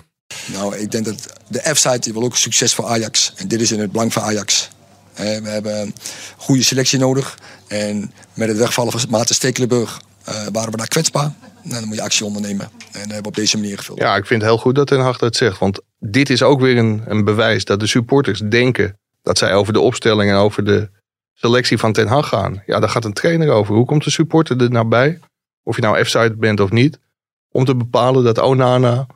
Nou, ik denk dat de F-site wil ook succes voor Ajax. En dit is in het belang van Ajax. We hebben een goede selectie nodig. En met het wegvallen van Maarten Stekelenburg uh, waren we daar kwetsbaar. Nou, dan moet je actie ondernemen. En dat hebben we op deze manier gevuld. Ja, ik vind het heel goed dat Ten Hag dat zegt. Want dit is ook weer een, een bewijs dat de supporters denken dat zij over de opstelling en over de selectie van Ten Hag gaan. Ja, daar gaat een trainer over. Hoe komt de supporter er nou bij? Of je nou F-side bent of niet. Om te bepalen dat Onana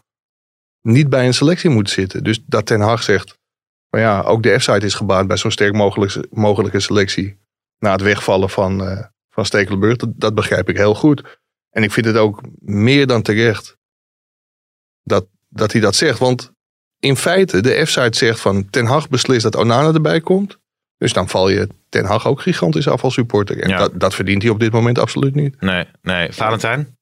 niet bij een selectie moet zitten. Dus dat Ten Hag zegt. Maar ja, ook de F-side is gebaat bij zo'n sterk mogelijke, mogelijke selectie. Na het wegvallen van, uh, van Stekelenburg. Dat, dat begrijp ik heel goed. En ik vind het ook meer dan terecht dat, dat hij dat zegt. Want in feite, de F-site zegt van Ten Hag beslist dat Onana erbij komt. Dus dan val je Ten Hag ook gigantisch af als supporter. En ja. dat, dat verdient hij op dit moment absoluut niet. Nee, nee. Valentijn?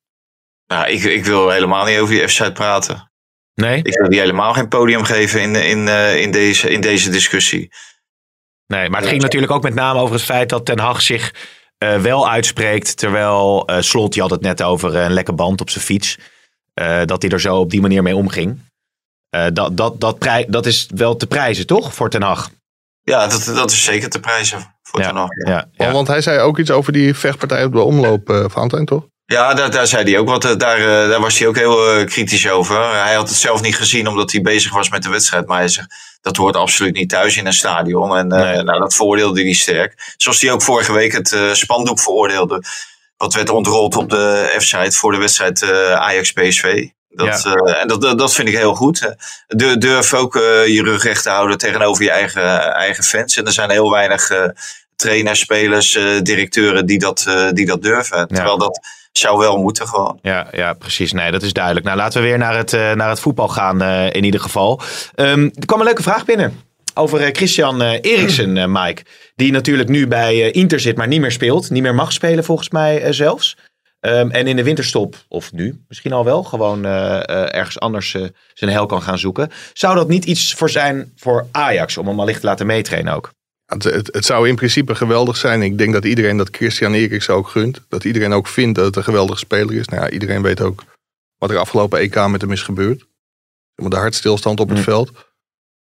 Nou, ik, ik wil helemaal niet over die F-site praten. Nee? Ik wil die helemaal geen podium geven in, in, uh, in, deze, in deze discussie. Nee, maar het ging natuurlijk ook met name over het feit dat Ten Hag zich uh, wel uitspreekt. Terwijl uh, Slot, je had het net over een lekke band op zijn fiets. Uh, dat hij er zo op die manier mee omging. Dat, dat, dat, prij, dat is wel te prijzen, toch? Voor Ten Hag. Ja, dat, dat is zeker te prijzen voor ja, Ten Hag. Ja, ja. Want hij zei ook iets over die vechtpartij op de omloop, uh, Valentijn, toch? Ja, daar, daar zei hij ook wat. Daar, daar was hij ook heel uh, kritisch over. Hij had het zelf niet gezien omdat hij bezig was met de wedstrijd. Maar hij zegt, dat hoort absoluut niet thuis in een stadion. En uh, nee. nou, dat veroordeelde hij sterk. Zoals hij ook vorige week het uh, spandoek veroordeelde. Wat werd ontrold op de F-site voor de wedstrijd uh, Ajax-PSV. Dat, ja. uh, en dat, dat vind ik heel goed. De, durf ook uh, je rug recht te houden tegenover je eigen, eigen fans. En er zijn heel weinig uh, trainers, spelers, directeuren die dat, die dat durven. Ja. Terwijl dat zou wel moeten gewoon. Ja, ja, precies. Nee, dat is duidelijk. Nou, laten we weer naar het, naar het voetbal gaan in ieder geval. Um, er kwam een leuke vraag binnen. Over Christian Eriksen, Mike. Die natuurlijk nu bij Inter zit, maar niet meer speelt. Niet meer mag spelen volgens mij zelfs. Um, en in de winterstop, of nu misschien al wel, gewoon uh, uh, ergens anders uh, zijn hel kan gaan zoeken. Zou dat niet iets voor zijn voor Ajax, om hem allicht te laten meetrainen ook? Het, het, het, zou in principe geweldig zijn. Ik denk dat iedereen dat Christian Eriksen ook gunt. Dat iedereen ook vindt dat het een geweldige speler is. Nou ja, iedereen weet ook wat er afgelopen EK met hem is gebeurd. De hartstilstand op het mm. veld.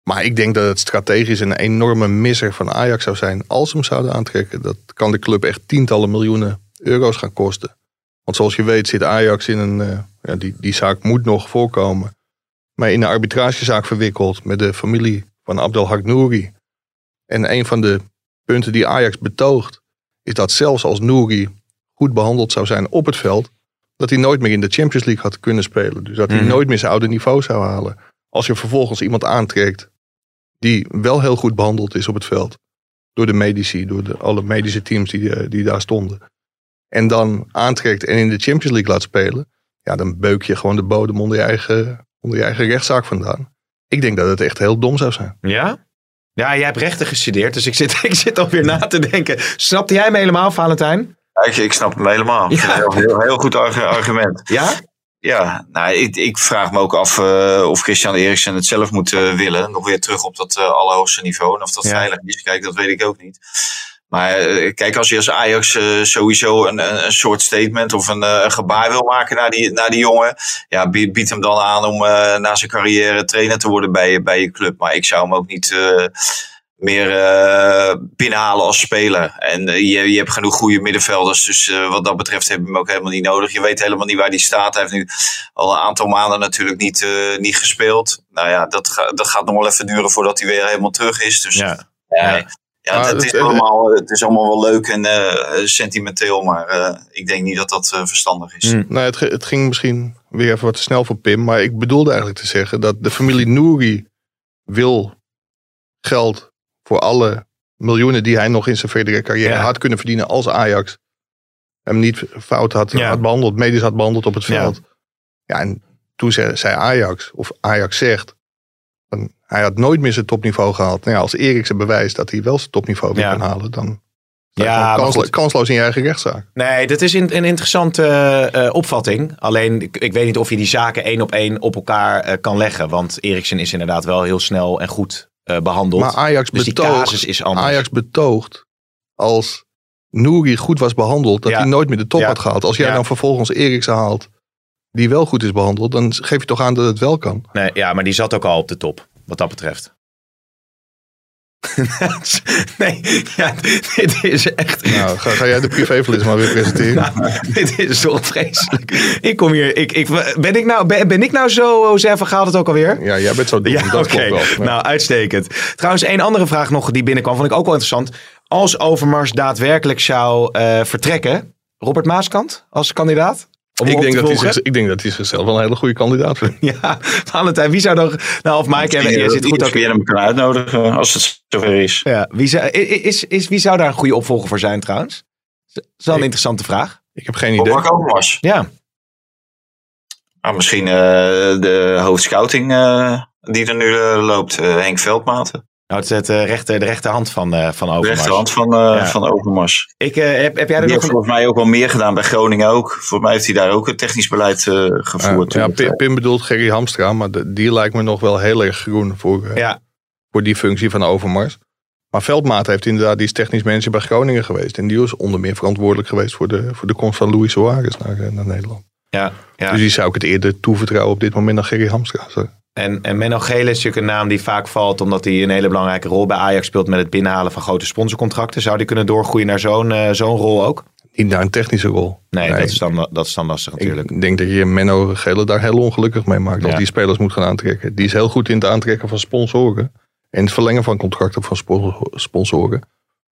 Maar ik denk dat het strategisch een enorme misser van Ajax zou zijn als ze hem zouden aantrekken. Dat kan de club echt tientallen miljoenen euro's gaan kosten. Want zoals je weet zit Ajax in een. Uh, ja, die, die zaak moet nog voorkomen. Maar in een arbitragezaak verwikkeld met de familie van Abdelhak Nouri. En een van de punten die Ajax betoogt. is dat zelfs als Nouri goed behandeld zou zijn op het veld. dat hij nooit meer in de Champions League had kunnen spelen. Dus dat hij mm. nooit meer zijn oude niveau zou halen. Als je vervolgens iemand aantrekt. die wel heel goed behandeld is op het veld. door de medici, door de, alle medische teams die, die daar stonden en dan aantrekt en in de Champions League laat spelen, ja, dan beuk je gewoon de bodem onder je eigen, onder je eigen rechtszaak vandaan. Ik denk dat het echt heel dom zou zijn. Ja? Ja, jij hebt rechten gestudeerd, dus ik zit, ik zit alweer na te denken. Snapte jij me helemaal, Valentijn? Ja, ik, ik snap hem helemaal. Ja. Heel, heel, heel goed argument. Ja? Ja, nou, ik, ik vraag me ook af uh, of Christian Eriksen het zelf moet uh, willen. Nog weer terug op dat uh, allerhoogste niveau. En of dat ja. veilig is, kijk, dat weet ik ook niet. Maar uh, kijk, als je als Ajax uh, sowieso een, een, een, soort statement of een, uh, een, gebaar wil maken naar die, naar die jongen, ja, bied, hem dan aan om na zijn carrière trainer te worden bij, bij je club. Maar ik zou hem ook niet meer eh, binnenhalen als speler. En eh, je, je hebt genoeg goede middenvelders. Dus eh, wat dat betreft heb je hem ook helemaal niet nodig. Je weet helemaal niet waar hij staat. Hij heeft nu al een aantal maanden natuurlijk niet, eh, niet gespeeld. Nou ja, dat, ga- dat gaat nog wel even duren voordat hij weer helemaal terug is. Dus Ja. ja, Ja. Maar het, is allemaal, het is allemaal wel leuk en eh, sentimenteel. Maar eh, ik denk niet dat dat eh, verstandig is. Hmm. Nou, het, het ging misschien weer even wat te snel voor Pim. Maar ik bedoelde eigenlijk te zeggen dat de familie Nouri wil geld voor alle miljoenen die hij nog in zijn verdere carrière Ja. had kunnen verdienen als Ajax hem niet fout had, Ja. had behandeld, medisch had behandeld op het veld. Ja, en toen zei, zei Ajax, of Ajax zegt, hij had nooit meer zijn topniveau gehaald. Nou ja, als Eriksen bewijst dat hij wel zijn topniveau weer Ja. kan halen, dan Ja, ja, maar kanslo- goed. kansloos in je eigen rechtszaak. Nee, dat is een, een interessante eh, opvatting. Alleen, ik, ik weet niet of je die zaken één op één op elkaar eh, kan leggen. Want Eriksen is inderdaad wel heel snel en goed eh, behandeld. Maar Ajax dus betoogt, casus is anders. Ajax betoogt als Nouri goed was behandeld, dat Ja. hij nooit meer de top Ja. had gehaald. Als jij Ja. dan vervolgens Eriksen haalt, die wel goed is behandeld, dan geef je toch aan dat het wel kan. Nee, ja, maar die zat ook al op de top, wat dat betreft. nee, ja, dit is echt... Nou, ga, ga jij de privéverlies maar weer presenteren? Nou, dit is toch vreselijk. Ik kom hier. Ik, ik, ben, ik nou, ben, ben ik nou zo, José gaat het ook alweer? Ja, jij bent zo dom. Ja, oké. Ja. Nou, uitstekend. Trouwens, één andere vraag nog die binnenkwam, vond ik ook wel interessant. Als Overmars daadwerkelijk zou eh, vertrekken, Robert Maaskant als kandidaat? Om ik, denk te dat hij zich, ik denk dat hij zichzelf wel een hele goede kandidaat vindt. Ja, Valentijn, wie zou dan... Nou, of Mike, jij, jij zit goed ook... weer hem kunnen uitnodigen als het zover is. Ja, wie, zou, is, is, wie zou daar een goede opvolger voor zijn trouwens? Dat is wel een Ik- interessante vraag. Ik heb geen idee. Mark Overmars. Ja, Nou, misschien eh, de hoofdscouting eh, die er nu eh, loopt, Henk Veldmaten. Nou, het is het, eh, rechter, de rechterhand van, eh van De Overmars. rechterhand van, eh, Ja. van Overmars. Ik, eh, heb, heb jij er Die nog heeft een... volgens mij ook wel meer gedaan bij Groningen ook. Volgens mij heeft hij daar ook het technisch beleid eh, gevoerd. Ja. Pim, Pim bedoelt Gerry Hamstra, maar de- die lijkt me nog wel heel erg groen voor, eh, Ja, voor die functie van Overmars. Maar Veldmaat heeft inderdaad, die is technisch manager bij Groningen geweest. En die was onder meer verantwoordelijk geweest voor de, voor de komst van Louis Suarez naar, naar Nederland. Ja, ja. Dus die zou ik het eerder toevertrouwen op dit moment dan Gerry Hamstra. Zo. En, en Menno Gele is natuurlijk een naam die vaak valt omdat hij een hele belangrijke rol bij Ajax speelt met het binnenhalen van grote sponsorcontracten. Zou die kunnen doorgroeien naar zo'n eh, zo'n rol ook? Niet naar een technische rol. Nee, Dat, is dan, dat is dan lastig natuurlijk. Ik denk dat je Menno Gele daar heel ongelukkig mee maakt. Dat Ja. die spelers moet gaan aantrekken. Die is heel goed in het aantrekken van sponsoren. En het verlengen van contracten van spo- sponsoren.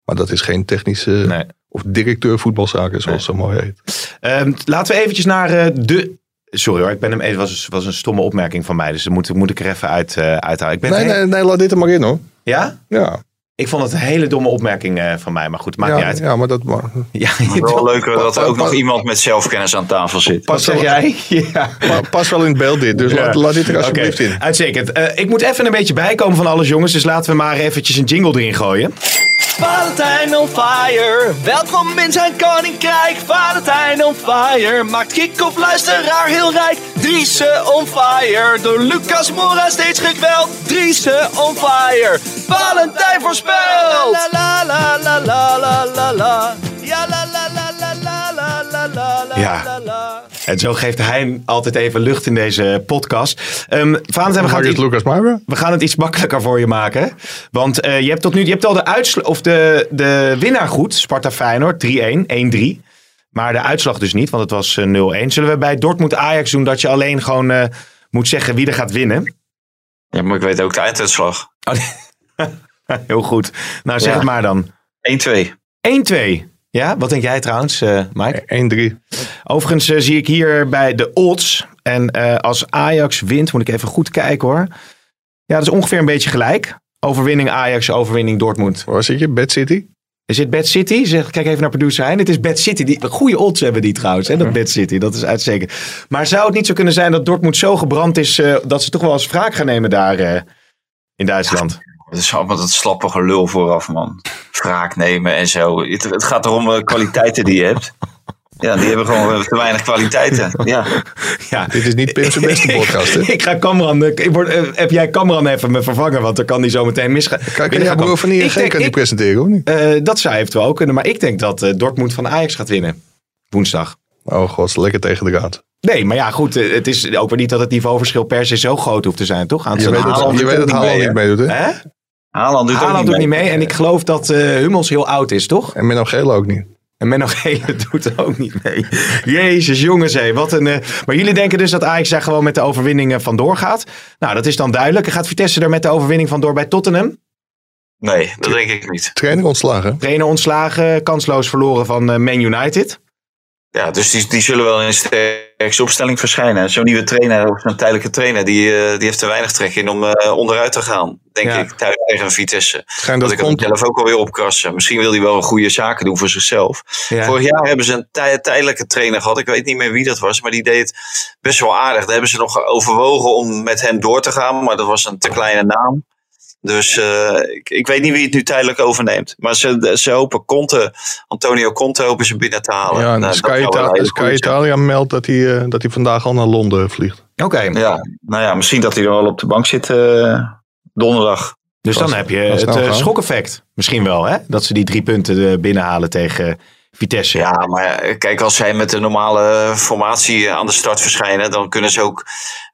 Maar dat is geen technische Nee. Of directeur voetbalzaken zoals het zo mooi heet. Ehm, laten we eventjes naar eh, de... Sorry hoor, ik ben hem even, was, was een stomme opmerking van mij. Dus moet, moet ik er even uit, eh uithalen. Ik ben Nee, nee, nee, laat dit er maar in hoor. Ja? Ja, Ik vond het een hele domme opmerking eh, van mij. Maar goed, maakt ja, niet uit. ja maar dat maar, Ja, Het is wel leuker dat er ook Pas- nog iemand met zelfkennis aan tafel zit. Wat zeg jij? Ja. pa- past wel in het beeld dit. Dus Ja. laat, laat dit er alsjeblieft Oké, in. Uitstekend. Eh, ik moet even een beetje bijkomen van alles, jongens. Dus laten we maar eventjes een jingle erin gooien. Valentijn on fire, welkom in zijn koninkrijk. Valentijn on fire, maakt kick-off luisteraar heel rijk. Driese on fire, door Lucas Mora steeds gekweld. Driese on fire, Valentijn voorspelt. La la la la la la la la. Ja la la la la la la la la la ja. En zo geeft hij altijd even lucht in deze podcast. Ehm Valentijn, we gaan, het, Lucas we gaan het iets makkelijker voor je maken. Want eh, je hebt tot nu je hebt al de, uitsla- of de, de winnaar goed. Sparta Feyenoord 3-1, 1-3. Maar de uitslag dus niet, want het was eh, 0-1. Zullen we bij Dortmund Ajax doen dat je alleen gewoon eh, moet zeggen wie er gaat winnen? Ja, maar ik weet ook de einduitslag. Oh, Heel goed. Nou, zeg Ja. het maar dan. 1-2. 1-2. Ja, wat denk jij trouwens, eh Mike? 1-3. Overigens eh, zie ik hier bij de odds. En eh, als Ajax wint, moet ik even goed kijken hoor. Ja, dat is ongeveer een beetje gelijk. Overwinning Ajax, overwinning Dortmund. Waar zit je? Bad City? Is dit Bad City? Zeg, kijk even naar producer Hein. Het is Bad City. Die, goede odds hebben die trouwens, hè, dat Bad City. Dat is uitstekend. Maar zou het niet zo kunnen zijn dat Dortmund zo gebrand is... dat ze toch wel eens wraak gaan nemen daar in Duitsland? Het is allemaal dat slappe gelul vooraf, man. Wraak nemen en zo. Het, het gaat erom de kwaliteiten die je hebt. Ja, die hebben gewoon te weinig kwaliteiten. Ja. Ja. Dit is niet Pim's beste podcast. Hè? ik ga Cameron... eh, ik word, eh, heb jij Cameron even me vervangen? Want dan kan die zo meteen misgaan. Kijk, ja, gaan broer van. ING Ik denk- kan die ik- presenteren, of niet? Eh, dat zou eventueel ook kunnen. Maar ik denk dat eh, Dortmund van Ajax gaat winnen. Woensdag. Oh god, lekker tegen de raad. Nee, maar ja, goed. eh, Het is ook weer niet dat het niveauverschil per se zo groot hoeft te zijn, toch? Aan Je weet dat, je weet dat doet niet meedoet, hè? Hè? Haaland doet Haaland niet doet niet mee. mee. En ik geloof dat eh, Hummels heel oud is, toch? En Menno Gele ook niet. En Menno Gele doet ook niet mee. Jezus, jongens, hé, wat een... eh, Maar jullie denken dus dat Ajax daar gewoon met de overwinning vandoor gaat? Nou, dat is dan duidelijk. Gaat Vitesse er met de overwinning vandoor bij Tottenham? Nee, dat denk ik niet. Trainer ontslagen. Trainer ontslagen, kansloos verloren van eh, Man United. Ja, dus die, die zullen wel in de sterkste opstelling verschijnen. Zo'n nieuwe trainer of zo'n tijdelijke trainer, die, eh, die heeft er weinig trek in om eh, onderuit te gaan. Denk Ja. ik, thuis tegen Vitesse. Schijnt Dat dat ik het zelf ook alweer opkrassen. Misschien wil hij wel goede zaken doen voor zichzelf. Ja. Vorig jaar hebben ze een tij- tijdelijke trainer gehad. Ik weet niet meer wie dat was, maar die deed het best wel aardig. Daar hebben ze nog overwogen om met hem door te gaan, maar dat was een te kleine naam. Dus eh, ik, ik weet niet wie het nu tijdelijk overneemt. Maar ze, ze hopen Conte, Antonio Conte hopen ze binnen te halen. Ja, en Nou, Sky, Sky. Italia meldt dat hij, eh, dat hij vandaag al naar Londen vliegt. Oké, Ja, nou ja, misschien dat hij er wel op de bank zit eh, donderdag. dus dan heb je het nou schokeffect. Misschien wel, hè? Dat ze die drie punten binnenhalen tegen Vitesse. Ja, maar kijk, als zij met de normale formatie aan de start verschijnen, dan kunnen ze ook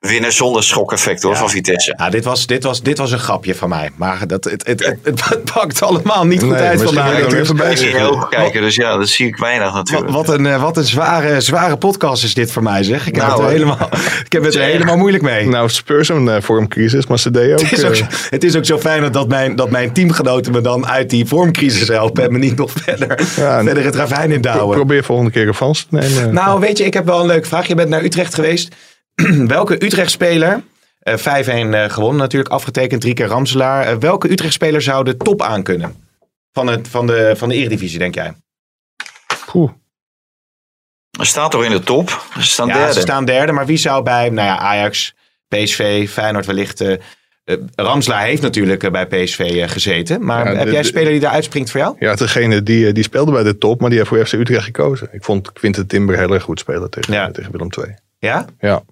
winnen zonder schokeffect hoor, Ja. van Vitesse. Ja, dit, was, dit, was, dit was een grapje van mij. Maar dat, het, het, het, het, het pakt allemaal niet goed Nee, uit misschien vandaag. er Ik zie ogen kijken, dus ja, dat zie ik weinig Wat, natuurlijk. wat een, eh, wat een zware, zware podcast is dit voor mij, zeg. Ik, heb Nou, het er hoor. helemaal, ik heb het er helemaal moeilijk mee. Nou, Spurs een eh, vormcrisis, maar ze deden ook... het, is ook, eh, zo- het is ook zo fijn dat mijn, dat mijn teamgenoten me dan uit die vormcrisis helpen. En me niet nog verder, Ja, verder het ravijn in douwen. probeer volgende keer revanche te nemen. Nou, weet je, ik heb wel een leuke vraag. Je bent naar Utrecht geweest. welke Utrecht-speler, eh 5-1 eh, gewonnen natuurlijk, afgetekend, drie keer Ramselaar. Eh, welke Utrecht-speler zou de top aan kunnen? Van, het, van, de, van de Eredivisie, denk jij? Poeh. Er staat toch in de top? Ze staan Ja, derde. ze staan derde, maar wie zou bij nou ja, Ajax, PSV, Feyenoord wellicht... Ramselaar heeft natuurlijk bij PSV eh, gezeten. Maar Ja, heb jij een speler die daar uitspringt voor jou? Ja, degene die, die speelde bij de top, maar die heeft voor FC Utrecht gekozen. Ik vond Quinten Timber heel erg goed spelen tegen, Ja. tegen Willem II. Ja? Ja.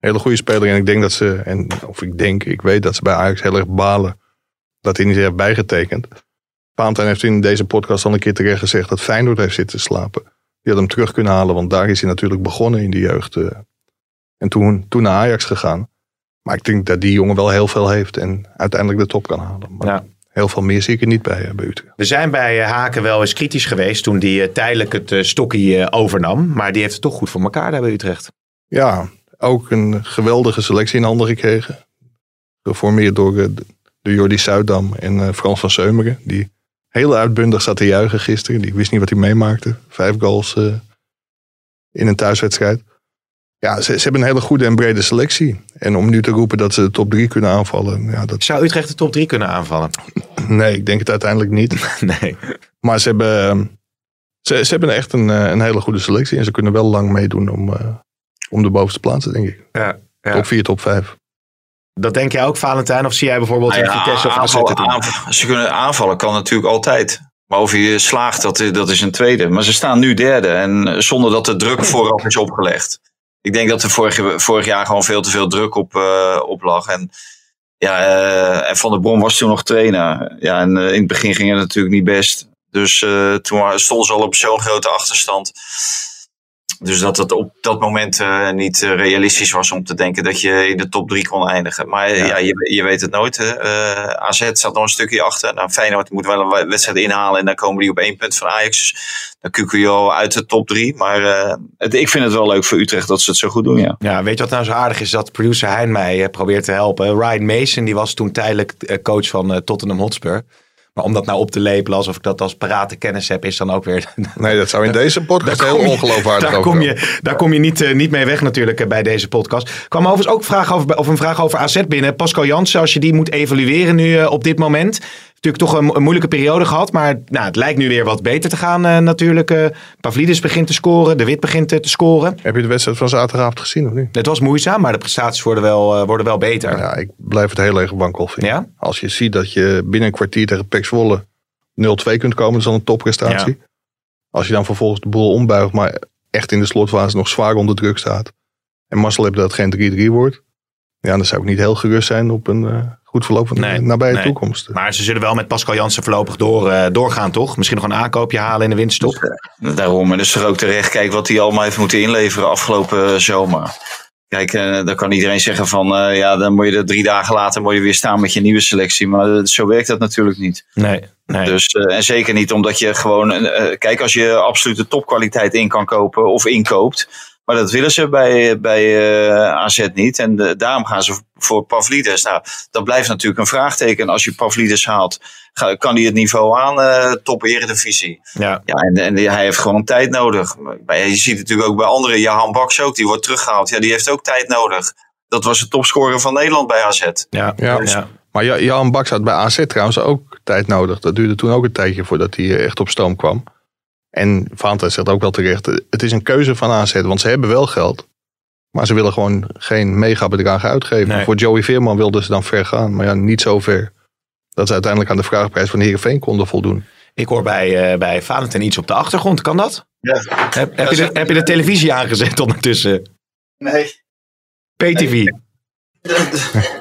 Hele goede speler. En ik denk dat ze, en, of ik denk, ik weet dat ze bij Ajax heel erg balen dat hij niet heeft bijgetekend. Paantijn heeft in deze podcast al een keer terecht gezegd dat Feyenoord heeft zitten slapen. Die had hem terug kunnen halen, want daar is hij natuurlijk begonnen in de jeugd. eh. En toen, toen naar Ajax gegaan. Maar ik denk dat die jongen wel heel veel heeft en uiteindelijk de top kan halen. Maar Ja. heel veel meer zie ik er niet bij, eh, bij Utrecht. We zijn bij eh, Haken wel eens kritisch geweest toen hij tijdelijk het eh, overnam. Maar die heeft het toch goed voor elkaar daar bij Utrecht. Ja, ook een geweldige selectie in handen gekregen. Geformeerd door, eh, door Jordi Zuidam en eh, Frans van Seumeren. Die heel uitbundig zat te juichen gisteren. Die wist niet wat hij meemaakte. Vijf goals eh, in een thuiswedstrijd. Ja, ze, ze hebben een hele goede en brede selectie. En om nu te roepen dat ze de top drie kunnen aanvallen. Ja, dat, Zou Utrecht de top 3 kunnen aanvallen? nee, ik denk het uiteindelijk niet. Nee. Maar ze hebben, eh, ze, ze hebben echt een, een hele goede selectie. En ze kunnen wel lang meedoen om, om de bovenste plaatsen, denk ik. Ja, ja. Top 4, top 5. Dat denk jij ook, Valentijn? Of zie jij bijvoorbeeld Nou ja, Vitesse of AZ aanvallen- ze kunnen aanvallen, kan natuurlijk altijd. Maar of je slaagt, dat, dat is een tweede. Maar ze staan nu derde. En eh, zonder dat de druk vooraf is opgelegd. Ik denk dat er vorig, vorig jaar gewoon veel te veel druk op, eh, op lag. En, ja, eh, en Van der Brom was toen nog trainer. Ja, en eh, in het begin ging het natuurlijk niet best. Dus eh, toen stonden ze al op zo'n grote achterstand. Dus dat het op dat moment eh, niet eh, realistisch was om te denken dat je in de top drie kon eindigen. Maar ja. je, je weet het nooit. hè. Eh, AZ staat nog een stukje achter. Nou, Feyenoord moet wel een wedstrijd inhalen en dan komen die op één punt van Ajax. Dan al uit de top drie. Maar eh, het, ik vind het wel leuk voor Utrecht dat ze het zo goed doen, ja. Ja, weet je wat nou zo aardig is? Dat producer Hein mij probeert te helpen. Ryan Mason, die was toen tijdelijk coach van Tottenham Hotspur. Maar om dat nou op te lepelen alsof ik dat als parate kennis heb, is dan ook weer... Nee, dat zou in deze podcast heel ongeloofwaardig daar kom je, daar kom je niet, eh, niet mee weg natuurlijk eh, bij deze podcast. Er kwam overigens ook een vraag over, of een vraag over AZ binnen. Pascal Jansen, als je die moet evalueren nu eh, op dit moment. Natuurlijk toch een, een moeilijke periode gehad. Maar nou, het lijkt nu weer wat beter te gaan eh, natuurlijk. eh Pavlidis begint te scoren. De Wit begint eh, te scoren. Heb je de wedstrijd van zaterdagavond gezien of niet? Het was moeizaam, maar de prestaties worden wel, worden wel beter. Ja, ik blijf het heel erg wankel vinden. Ja? Als je ziet dat je binnen een kwartier tegen Pek Zwolle 0-2 kunt komen, dat is al een topprestatie. Als je dan vervolgens de boel ombuigt, maar echt in de slotfase nog zwaar onder druk staat. En mazzel hebt dat geen 3-3 wordt. Ja, dan zou ik niet heel gerust zijn op een eh, goed verloop van Nee, de nabije nee. toekomst. Maar ze zullen wel met Pascal Jansen voorlopig door, eh, doorgaan, toch? Misschien nog een aankoopje halen in de winterstop. Daarom, en dus er ook terecht, kijk wat hij allemaal heeft moeten inleveren afgelopen zomer. Kijk, eh, dan kan iedereen zeggen van eh, ja, dan moet je er drie dagen later moet je weer staan met je nieuwe selectie. Maar eh, zo werkt dat natuurlijk niet. Nee, nee. Dus, eh, en zeker niet omdat je gewoon, eh, kijk, als je absolute topkwaliteit in kan kopen of inkoopt. Maar dat willen ze bij, bij eh, AZ niet. En daarom gaan ze voor Pavlidis. Nou, dat blijft natuurlijk een vraagteken. Als je Pavlidis haalt, ga- kan hij het niveau aan, eh top eredivisie. ja. Ja, en, en hij heeft gewoon tijd nodig. Maar je ziet het natuurlijk ook bij anderen. Jahan Baks ook, die wordt teruggehaald. Ja, die heeft ook tijd nodig. Dat was de topscorer van Nederland bij AZ. Ja, Ja. ja. Maar Ja- Jan Baks had bij AZ trouwens ook tijd nodig. Dat duurde toen ook een tijdje voordat hij eh, echt op stoom kwam. En Vanta zegt ook wel terecht, het is een keuze van AZ. Want ze hebben wel geld. Maar ze willen gewoon geen megabedragen uitgeven. Nee. Voor Joey Veerman wilden ze dan ver gaan. Maar ja, niet zo ver. Dat ze uiteindelijk aan de vraagprijs van Heerenveen konden voldoen. Ik hoor bij, eh bij Valentijn iets op de achtergrond. Kan dat? Ja. Heb, heb, je, de, heb je de televisie aangezet ondertussen? Nee. PTV.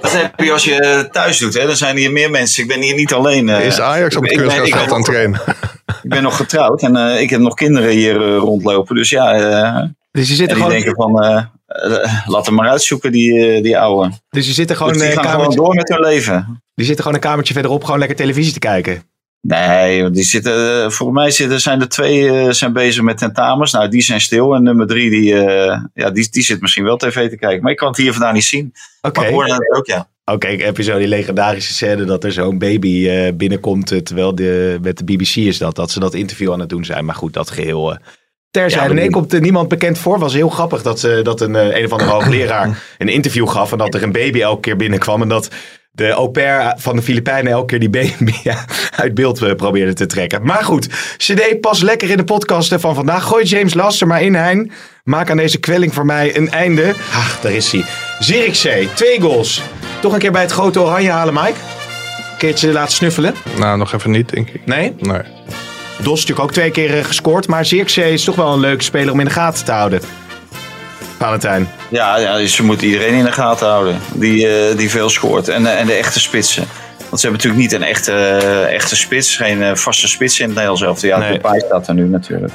Dat heb je als je thuis doet. Hè? Dan zijn hier meer mensen. Ik ben hier niet alleen. eh. Is Ajax op het kunstgrasveld aan het trainen? Ik ben nog getrouwd en eh, ik heb nog kinderen hier eh, rondlopen. Dus ja, eh, Dus je zit er die gewoon, denken van, eh, laat hem maar uitzoeken, die, eh, die ouwe. dus je zit er gewoon, Dus die gaan gewoon door met hun leven. die zit er gewoon een kamertje verderop gewoon lekker televisie te kijken. Nee, want die zitten, volgens mij zitten, zijn er twee zijn bezig met tentamens. Nou, die zijn stil. En nummer drie, die, ja, die, die zit misschien wel tv te kijken. Maar ik kan het hier vandaan niet zien. Oké. Maar ik hoorde het ook, ja. Oké, heb je zo die legendarische scène dat er zo'n baby eh, binnenkomt eh, terwijl de, met de BBC is dat, dat ze dat interview aan het doen zijn. Maar goed, dat geheel eh terzijde. Ja, nee, komt er niemand bekend voor. Was heel grappig dat, ze, dat een, een of andere hoogleraar een interview gaf en dat er een baby elke keer binnenkwam en dat de au pair van de Filipijnen elke keer die baby uit beeld probeerde te trekken. Maar goed, CD pas lekker in de podcast van vandaag. Gooi James Laster maar in, Hein. Maak aan deze kwelling voor mij een einde. Ach, daar is hij. Zirkzee, twee goals. Toch een keer bij het grote oranje halen, Mike? Een keertje laten snuffelen? Nou, nog even niet, denk ik. Nee? Nee. Dos is natuurlijk ook twee keer eh, gescoord. Maar Zirkzee is toch wel een leuke speler om in de gaten te houden. Valentijn. Ja, ja dus ze moeten iedereen in de gaten houden die, eh, die veel scoort. En, eh, en de echte spitsen. Want ze hebben natuurlijk niet een echte, echte spits. Geen vaste spits in het Nederlands elftal. Ja, Nee. Depay staat er nu natuurlijk.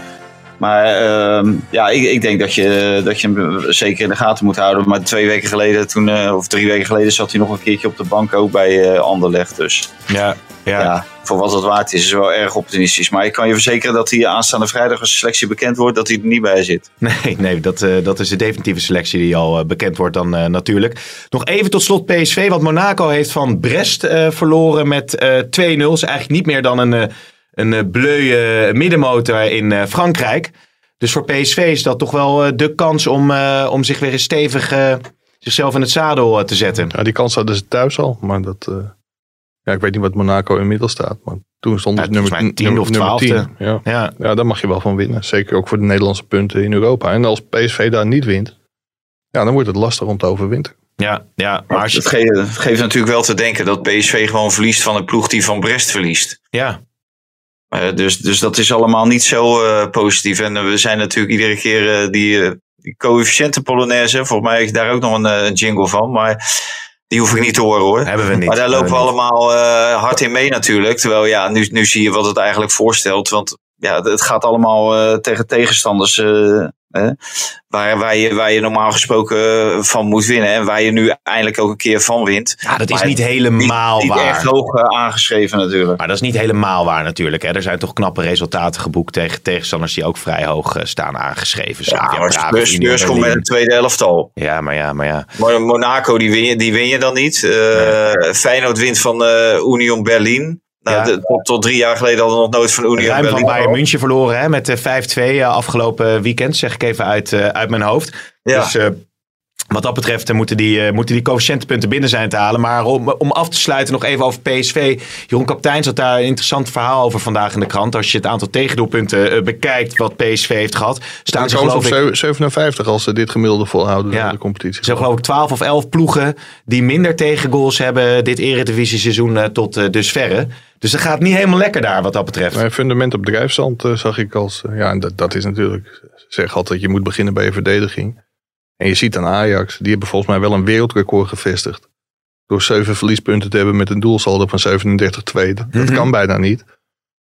Maar ehm, ja, ik, ik denk dat je, dat je hem zeker in de gaten moet houden. Maar twee weken geleden, toen, eh, of drie weken geleden, zat hij nog een keertje op de bank ook bij eh Anderlecht. Dus Ja, ja. ja. voor wat het waard is, is het wel erg optimistisch. Maar ik kan je verzekeren dat hij aanstaande vrijdag als selectie bekend wordt, dat hij er niet bij zit. Nee, nee dat, eh, dat is de definitieve selectie die al bekend wordt dan natuurlijk. Nog even tot slot PSV, want Monaco heeft van Brest verloren met eh 2-0. Is eigenlijk niet meer dan een, een eh, bleuwe middenmotor in eh, Frankrijk. Dus voor PSV is dat toch wel eh, de kans om, eh, om zich weer eens stevig eh, zichzelf in het zadel te zetten. Ja, die kans hadden ze thuis al. Maar dat... eh, ja, ik weet niet wat Monaco inmiddels staat. Maar toen stond Ja, het nummer, volgens mij tiende nummer, of nummer twaalfde. 10. Ja. Ja, ja, daar mag je wel van winnen. Zeker ook voor de Nederlandse punten in Europa. En als PSV daar niet wint, ja, dan wordt het lastig om te overwinteren. ja, ja. Maar als Het geeft, het geeft natuurlijk wel te denken dat PSV gewoon verliest van een ploeg die van Brest verliest. ja, dus, dus dat is allemaal niet zo eh, positief. En eh, we zijn natuurlijk iedere keer eh, die, eh, die coëfficiënten Polonaise. Volgens mij is daar ook nog een, eh, een jingle van. Maar die hoef ik niet te horen hoor. hebben we niet. Maar daar lopen we allemaal eh, hard in mee natuurlijk. Terwijl ja, nu, nu zie je wat het eigenlijk voorstelt. Want ja, het gaat allemaal eh, tegen tegenstanders. eh, waar, waar, je, waar je normaal gesproken eh, van moet winnen. En waar je nu eindelijk ook een keer van wint. Ja, dat is Maar niet helemaal niet, niet waar. echt hoog aangeschreven natuurlijk. Maar dat is niet helemaal waar natuurlijk. Hè. Er zijn toch knappe resultaten geboekt tegen tegenstanders die ook vrij hoog staan aangeschreven. Zoals Ja, maar Spurs, Spurs komt met een tweede elftal. Ja, maar ja, maar ja. Monaco, die win je, die win je dan niet. Eh Feyenoord wint van eh, Union Berlin. Nou, Ja. tot, tot drie jaar geleden hadden we nog nooit van Union Ruim van Bayern München verloren hè, met de 5-2 eh, afgelopen weekend. Zeg ik even uit, eh, uit mijn hoofd. Ja. Dus eh, wat dat betreft eh, moeten die, eh, moeten die coëfficiëntenpunten binnen zijn te halen. Maar om, om af te sluiten nog even over PSV. Jeroen Kapteins had daar een interessant verhaal over vandaag in de krant. Als je het aantal tegendoelpunten eh, bekijkt wat PSV heeft gehad. Staan ze geloof ik... 57 als ze dit gemiddelde volhouden Ja. in de competitie. Er zijn geloof ik 12 of 11 ploegen die minder tegengoals hebben dit eredivisie seizoen tot eh, dusverre. Dus dat gaat niet helemaal lekker daar wat dat betreft. Mijn fundament op drijfstand zag ik als... ja, en dat, dat is natuurlijk... Ze zeggen altijd, je moet beginnen bij je verdediging. En je ziet aan Ajax, die hebben volgens mij wel een wereldrecord gevestigd. Door zeven verliespunten te hebben met een doelsaldo van 37-2. Dat, dat Mhm. kan bijna niet.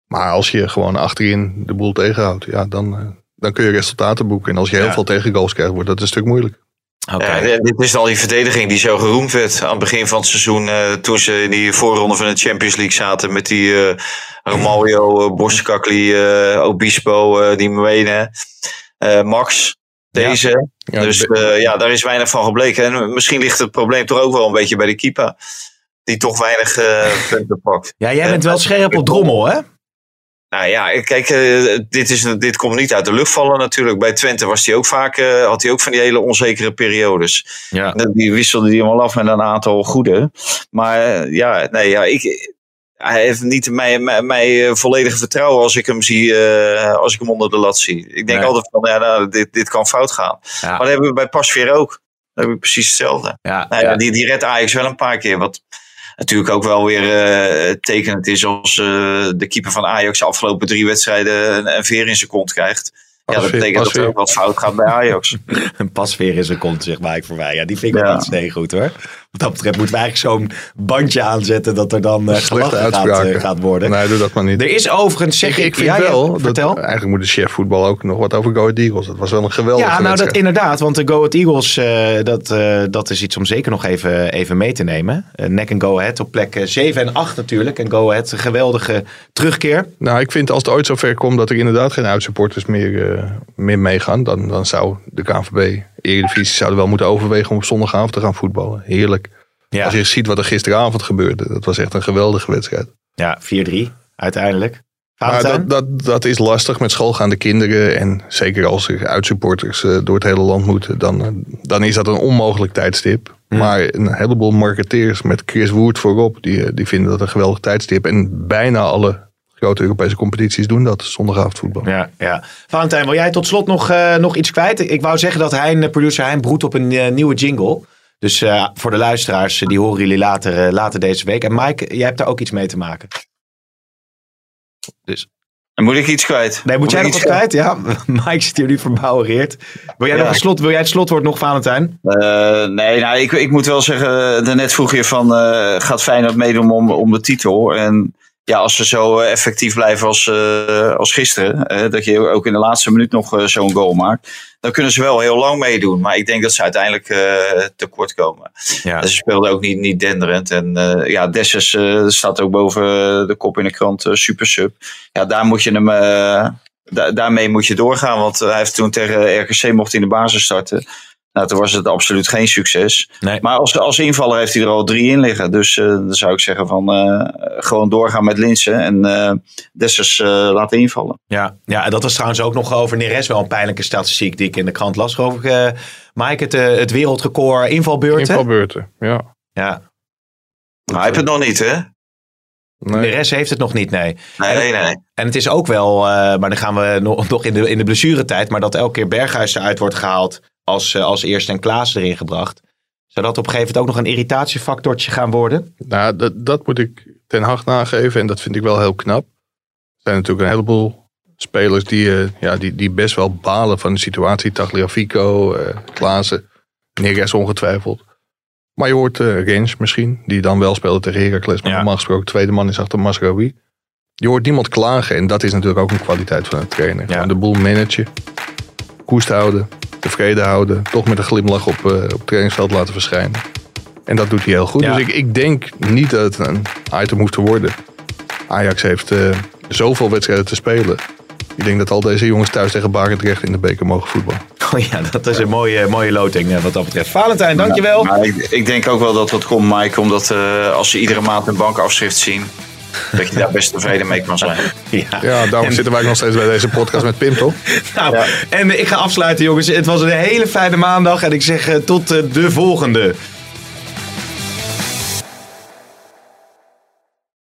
Maar als je gewoon achterin de boel tegenhoudt, ja, dan, eh, dan kun je resultaten boeken. En als je heel Ja. veel tegengoals krijgt, wordt dat een stuk moeilijk. Oké. Ja, dit is al die verdediging die zo geroemd werd aan het begin van het seizoen. eh, toen ze in die voorronde van de Champions League zaten met die eh Romario, uh, Boskakli, eh, Obispo, eh, die Mwene, eh, Max. Deze. Ja, dus eh, ja, daar is weinig van gebleken. En misschien ligt het probleem toch ook wel een beetje bij de keeper. Die toch weinig eh, punten pakt. Ja, jij bent wel scherp op drommel, hè? Nou ja, kijk, eh, dit, is, dit komt niet uit de lucht vallen natuurlijk. Bij Twente was hij ook vaak, eh, had hij ook van die hele onzekere periodes. Ja. Die wisselde die allemaal af met een aantal goede. Maar eh, ja, nee, ja, ik, hij heeft niet mij, mij, mij eh, volledige vertrouwen als ik hem zie, eh, als ik hem onder de lat zie. Ik denk Nee. altijd van, ja, nou, dit, dit kan fout gaan. Ja. Maar dat hebben we bij Pasveer ook. Dat hebben we precies hetzelfde. Ja, Nou ja, die, die redt Ajax wel een paar keer. Wat natuurlijk ook wel weer eh, tekenend is als de keeper van Ajax de afgelopen drie wedstrijden een, een veer in zijn kont krijgt. Ja, dat Pasveer, betekent dat er ook wat fout gaat bij Ajax. Een pasveer in zijn kont, zeg Mike voorbij. Ja, die vind ik Ja. niet goed hoor. Wat dat betreft moeten we eigenlijk zo'n bandje aanzetten dat er dan Slechte gelachen gaat, eh, gaat worden. Nee, doe dat maar niet. Er is overigens, zeg Ik, ik, vind ja, ja, wel, dat, eigenlijk moet de chef voetbal ook nog wat over Go Ahead Eagles. Dat was wel een geweldige Ja, nou dat inderdaad. Want de Go Ahead Eagles, eh, dat, dat is iets om zeker nog even, even mee te nemen. Uh, Nek en Go Ahead op plek eh, 7 en 8 natuurlijk. En Go Ahead, een geweldige terugkeer. Nou, ik vind als het ooit zover komt dat er inderdaad geen uitsupporters meer, meer meegaan, dan, dan zou de KNVB, Eredivisie, zouden wel moeten overwegen om op zondagavond te gaan voetballen. Heerlijk. Ja, Als je ziet wat er gisteravond gebeurde, dat was echt een geweldige wedstrijd. ja 4-3 uiteindelijk. Maar dat, dat, dat is lastig met schoolgaande kinderen. En zeker als er uitsupporters eh, door het hele land moeten, dan, eh, dan is dat een onmogelijk tijdstip. Maar een heleboel marketeers met Chris Woert voorop, die, eh, die vinden dat een geweldig tijdstip. En bijna alle grote Europese competities doen dat, zondagavond voetbal. Ja, ja. Valentijn, wil jij tot slot nog, eh, nog iets kwijt? Ik wou zeggen dat hij, een producer, hij broedt op een eh, nieuwe jingle. Dus eh, voor de luisteraars, eh, die horen jullie later, eh, later deze week. En Mike, jij hebt daar ook iets mee te maken. Dus, Dan moet ik iets kwijt. nee, moet jij nog wat iets kwijt? Ja, Mike zit hier nu verbouwereerd. Wil jij, Ja. nog een slot, wil jij het slotwoord nog, Valentijn? Eh, nee, nou, ik, ik moet wel zeggen, eh, daarnet vroeg je van, eh, gaat Feyenoord meedoen om, om de titel? En ja, als ze zo eh, effectief blijven als, eh, als gisteren, eh, dat je ook in de laatste minuut nog zo'n goal maakt, dan kunnen ze wel heel lang meedoen. Maar ik denk dat ze uiteindelijk tekort komen. Ja. Ze speelden ook niet, niet denderend. En ja, Dessus staat ook boven de kop in de krant, super sub. Ja, daar moet je hem... da- daarmee moet je doorgaan, want hij heeft toen tegen RKC mocht in de basis starten. Nou, toen was het absoluut geen succes. Nee. Maar als, als invaller heeft hij er al drie in liggen. Dus eh, dan zou ik zeggen van eh, gewoon doorgaan met Linsen en eh Dessers eh, laten invallen. Ja, ja, en dat was trouwens ook nog over Neres wel een pijnlijke statistiek die ik in de krant las. Geloof ik, eh Mike, het, het wereldrecord invalbeurten. Invalbeurten, ja. Ja, hij heeft het nog niet, hè? Nee. Neres heeft het nog niet, nee. Nee, nee, nee. En het is ook wel, eh, maar dan gaan we nog, nog in, de, in de blessuretijd, maar dat elke keer Berghuis eruit wordt gehaald als, eh, als eerste en Klaas erin gebracht. Zou dat op een gegeven moment ook nog een irritatiefactortje gaan worden? Nou, dat, dat moet ik ten hart nageven en dat vind ik wel heel knap. Er zijn natuurlijk een heleboel spelers die, eh, ja, die, die best wel balen van de situatie. Tagliafico, eh Klaassen, Neres ongetwijfeld. Maar je hoort eh Rens misschien, die dan wel speelde tegen Heracles. Maar Ja. normaal gesproken tweede man is achter Masraoui. Je hoort niemand klagen en dat is natuurlijk ook een kwaliteit van een trainer. Ja. De boel managen, koest houden, tevreden houden. Toch met een glimlach op, eh, op het trainingsveld laten verschijnen. En dat doet hij heel goed. Ja. Dus ik, ik denk niet dat het een item hoeft te worden. Ajax heeft eh, zoveel wedstrijden te spelen. Ik denk dat al deze jongens thuis tegen Barendrecht in de beker mogen voetballen. Oh ja, dat is een mooie, mooie loting eh, wat dat betreft. Valentijn, dankjewel. Maar ik, ik denk ook wel dat dat komt, Mike, omdat eh, als ze iedere maand een bankafschrift zien, dat je daar best tevreden mee kan zijn. Ja. Ja, daarom En- zitten wij nog steeds bij deze podcast met Pim, toch? Nou, Ja. en ik ga afsluiten jongens. Het was een hele fijne maandag en ik zeg eh, tot eh, de volgende.